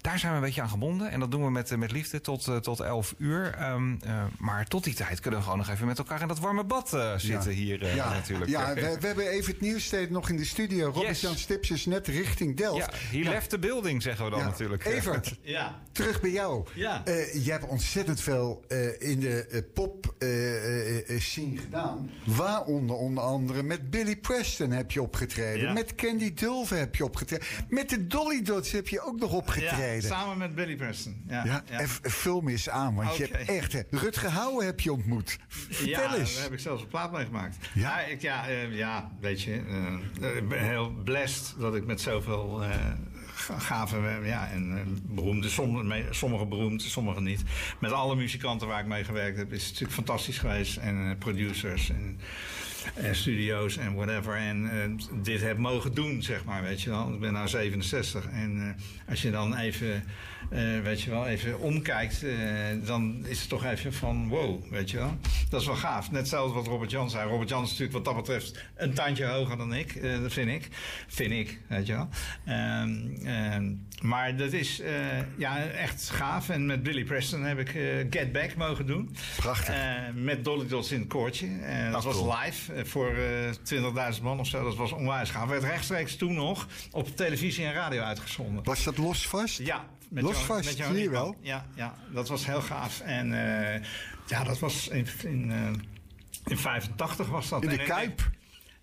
Daar zijn we een beetje aan gebonden. En dat doen we met, eh, met liefde tot, eh, tot 11 uur. Ehm, eh, maar tot die tijd kunnen we gewoon nog even met elkaar in dat warme bad eh, zitten hier eh, ja, natuurlijk. Ja, we, we hebben even het nieuwssteed nog in de studio. Robert-Jan Stips is net richting Delft. Ja, he left the building, zeggen we dan Ja. natuurlijk. Evert, [LAUGHS] Ja. terug bij jou. Ja. Eh, je hebt ontzettend veel eh, in de pop eh, eh, eh, scene gedaan. Waaronder onder andere met Billy Preston heb je opgetreden. Ja. Met Candy Dulve heb je opgetreden. Met de Dolly Dots heb je ook nog opgetreden. Samen met Billy Preston. Ja, Ja, ja. vul me eens aan, want je hebt echt... Rutger heb je ontmoet. Vertel ja, eens. daar heb ik zelfs een plaat mee gemaakt. Ja? Ik, ja, eh, ja weet je. eh, ik ben heel blessed dat ik met zoveel eh ga- gave eh, ja, en eh, beroemde, sommige, beroemd, sommige niet. Met alle muzikanten waar ik mee gewerkt heb, is het natuurlijk fantastisch geweest. En eh, producers en, en studio's en whatever. En eh, dit heb mogen doen, zeg maar, weet je wel. Ik ben nou 67. En eh, als je dan even, eh, weet je wel, even omkijkt, eh, dan is het toch even van wow, weet je wel. Dat is wel gaaf. Net hetzelfde wat Robert Jan zei. Robert Jan is natuurlijk wat dat betreft een tandje hoger dan ik. eh, dat vind ik. Vind ik, weet je wel. Ehm, ehm, maar dat is ja, echt gaaf. En met Billy Preston heb ik Get Back mogen doen. Prachtig. Met Dolly Dots in het koortje. Dat Ah, was cool. live voor eh 20.000 man of zo. Dat was onwijs gaaf. Werd rechtstreeks toen nog op televisie en radio uitgezonden. Was dat los vast? Ja, met Los Jan- vast, met Rietman. wel. Ja, ja, dat was heel gaaf. En eh, ja, dat was in, in, eh, in 85 was dat. In de Kuip?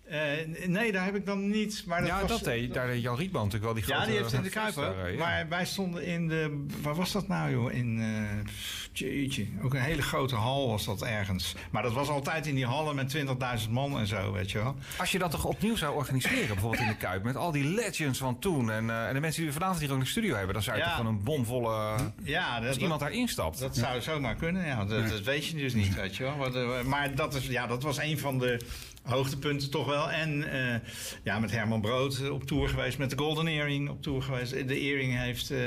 Eh, nee, daar heb ik dan niet. Maar dat ja, was, dat deed daar deed Jan Rietman natuurlijk wel die grote ja, die heeft in de Kuip feest ook. daar, eh, ja. Maar wij stonden in de... Waar was dat nou, joh? In... eh jeetje. Ook een hele grote hal was dat ergens. Maar dat was altijd in die hallen met 20.000 man en zo, weet je wel. Als je dat toch opnieuw zou organiseren, bijvoorbeeld in de Kuip, met al die legends van toen en, eh, en de mensen die we vanavond hier ook in de studio hebben, dan zou je Ja. toch gewoon een bomvolle. Ja, dat, als iemand daar instapt. Dat zou zomaar kunnen, ja. Dat, dat weet je dus niet, weet je wel. Eh, Maar dat, is, ja, dat was een van de hoogtepunten toch wel. En eh, ja, met Herman Brood op tour geweest, met de Golden Earring op tour geweest. De Earring heeft, eh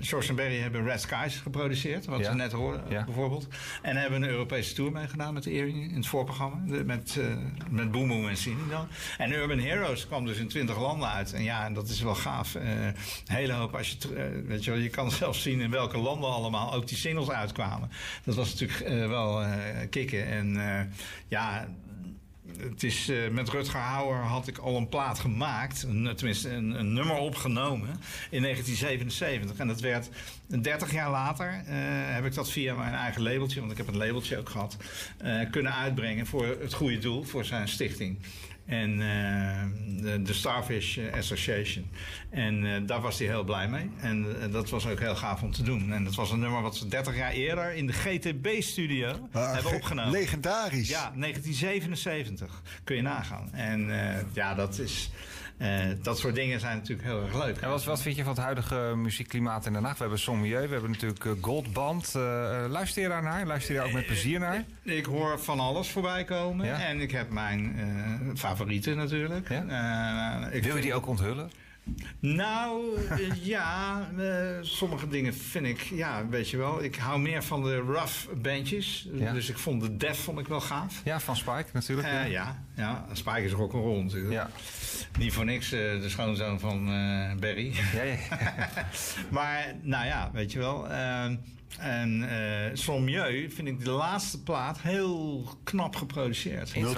George en Barry hebben Red Skies geproduceerd, wat Ja. we net hoorden Ja. bijvoorbeeld. En hebben een Europese tour meegedaan met de Earring in het voorprogramma. De- met, eh met Boom Boom en Cine dan. En Urban Heroes kwam dus in 20 landen uit. En ja, en dat is wel gaaf. Hele hoop als je, weet je wel, je kan [LAUGHS] zelfs zien in welke landen allemaal ook die singles uitkwamen. Dat was natuurlijk wel kicken. En ja, het is, eh, met Rutger Hauer had ik al een plaat gemaakt, een, tenminste een, nummer opgenomen in 1977. En dat werd 30 jaar later, eh, heb ik dat via mijn eigen labeltje, want ik heb een labeltje ook gehad, eh, kunnen uitbrengen voor het goede doel, voor zijn stichting. En eh, de, de Starfish Association. En eh, daar was hij heel blij mee. En eh, dat was ook heel gaaf om te doen. En dat was een nummer wat ze 30 jaar eerder in de GTB-studio Ah, hebben ge- opgenomen. Legendarisch. Ja, 1977. Kun je nagaan. En eh, ja, dat is... eh, dat soort dingen zijn natuurlijk heel erg leuk. En wat, wat vind je van het huidige muziekklimaat in Den Haag? We hebben Sommieu, we hebben natuurlijk eh, Goldband. Eh, luister je daar naar? Luister je daar ook met plezier naar? Ik hoor van alles voorbij komen. Ja? En ik heb mijn favorieten natuurlijk. Ja? Ik Wil je die ook onthullen? Nou, eh, [LAUGHS] ja, eh, sommige dingen vind ik, ja, weet je wel. Ik hou meer van de rough bandjes. Ja. Dus ik vond de Def vond ik wel gaaf. Ja, van Spike natuurlijk. Eh, ja. ja, ja, Spike is rock'n'roll natuurlijk. Ja. Niet voor niks de schoonzoon van Barry. Ja, ja. [LAUGHS] maar, nou ja, weet je wel. eh, en eh Sommieu vind ik de laatste plaat heel knap geproduceerd. En die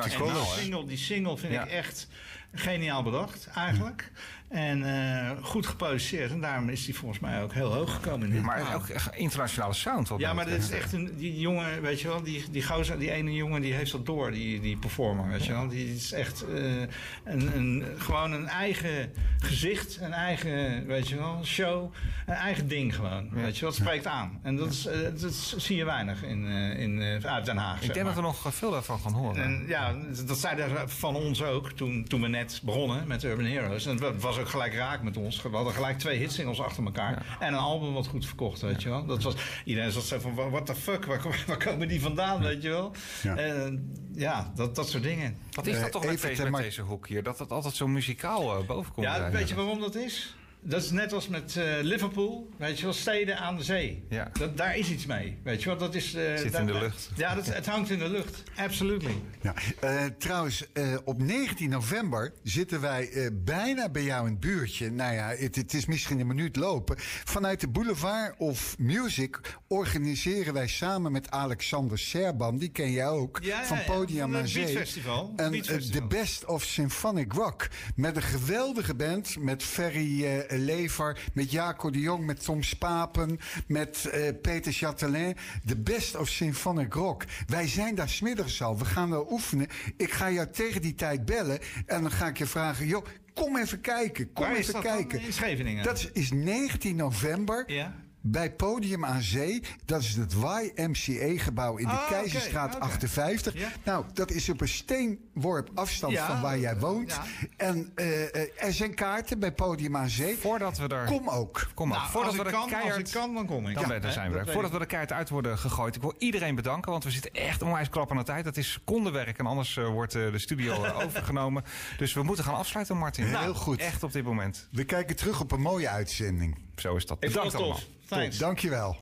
single, die single vind Ja. ik echt geniaal bedacht, eigenlijk. En eh, goed geproduceerd. En daarom is die volgens mij ook heel hoog gekomen in Maar ook internationale sound. Ja, maar dit is echt een die jongen, weet je wel, die, die gozer, die ene jongen die heeft dat door, die, die performer, weet je wel. Die is echt eh, een, een, gewoon een eigen gezicht, een eigen, weet je wel, show, een eigen ding gewoon, weet je. Het spreekt aan. En dat, is, eh, dat zie je weinig in, eh, in, eh, uit Den Haag, Ik denk dat we nog veel daarvan gaan horen. En ja, dat zeiden ze van ons ook toen, toen we net begonnen met Urban Heroes. En het was ook gelijk raak met ons. We hadden gelijk twee hitsingles achter elkaar. En een album wat goed verkocht, weet je wel. Dat was, iedereen zat zo van, what the fuck, waar, [LAUGHS] waar komen die vandaan, weet je wel. Ja. Ja, ja dat, dat soort dingen. Wat is dat Eh, toch met, even deze, met deze hoek hier? Dat het altijd zo muzikaal eh, boven komt. Ja, weet je waarom dat is? Dat is net als met eh, Liverpool, weet je wel, steden aan de zee. Ja. Dat, daar is iets mee, weet je wel. Dat is, eh, Zit daar- in de lucht. Ja, dat, het hangt in de lucht. Absolutely. Ja. Eh, trouwens, eh, op 19 november zitten wij eh, bijna bij jou in het buurtje. Nou ja, het, het is misschien een minuut lopen. Vanuit de Boulevard of Music organiseren wij samen met Alexander Serban, die ken jij ook, Ja, van Podium aan Zee. Beatfestival. En de Best of Symphonic Rock. Met een geweldige band, met Ferry eh, Lever, met Jaco de Jong, met Tom Spapen, met eh, Peter Châtelain. De Best of Symphonic Rock. Wij zijn daar smiddags al. We gaan daar oefenen. Ik ga jou tegen die tijd bellen en dan ga ik je vragen, joh, kom even kijken. Kom even kijken. In Scheveningen? Dat is- is 19 november. Ja. Bij Podium aan Zee, dat is het YMCA-gebouw in de Ah, oké, Keizerstraat oké. 58. Ja. Nou, dat is op een steenworp afstand Ja, van waar jij woont. ja. En eh, eh, er zijn kaarten bij Podium aan Zee. Voordat we er... Kom ook. Kom maar, Nou, voordat als we ik er kan, keihard... als ik kan, dan kom ik. Dan Ja, hè, zijn we er. Voordat we de keihard uit worden gegooid. Ik wil iedereen bedanken, want we zitten echt onwijs klap aan de tijd. Dat is secondenwerk en anders eh, wordt de studio [LAUGHS] overgenomen. Dus we moeten gaan afsluiten, Martin. Heel goed. Echt op dit moment. We kijken terug op een mooie uitzending. Zo is dat. Bedankt het allemaal. Thanks. Dankjewel.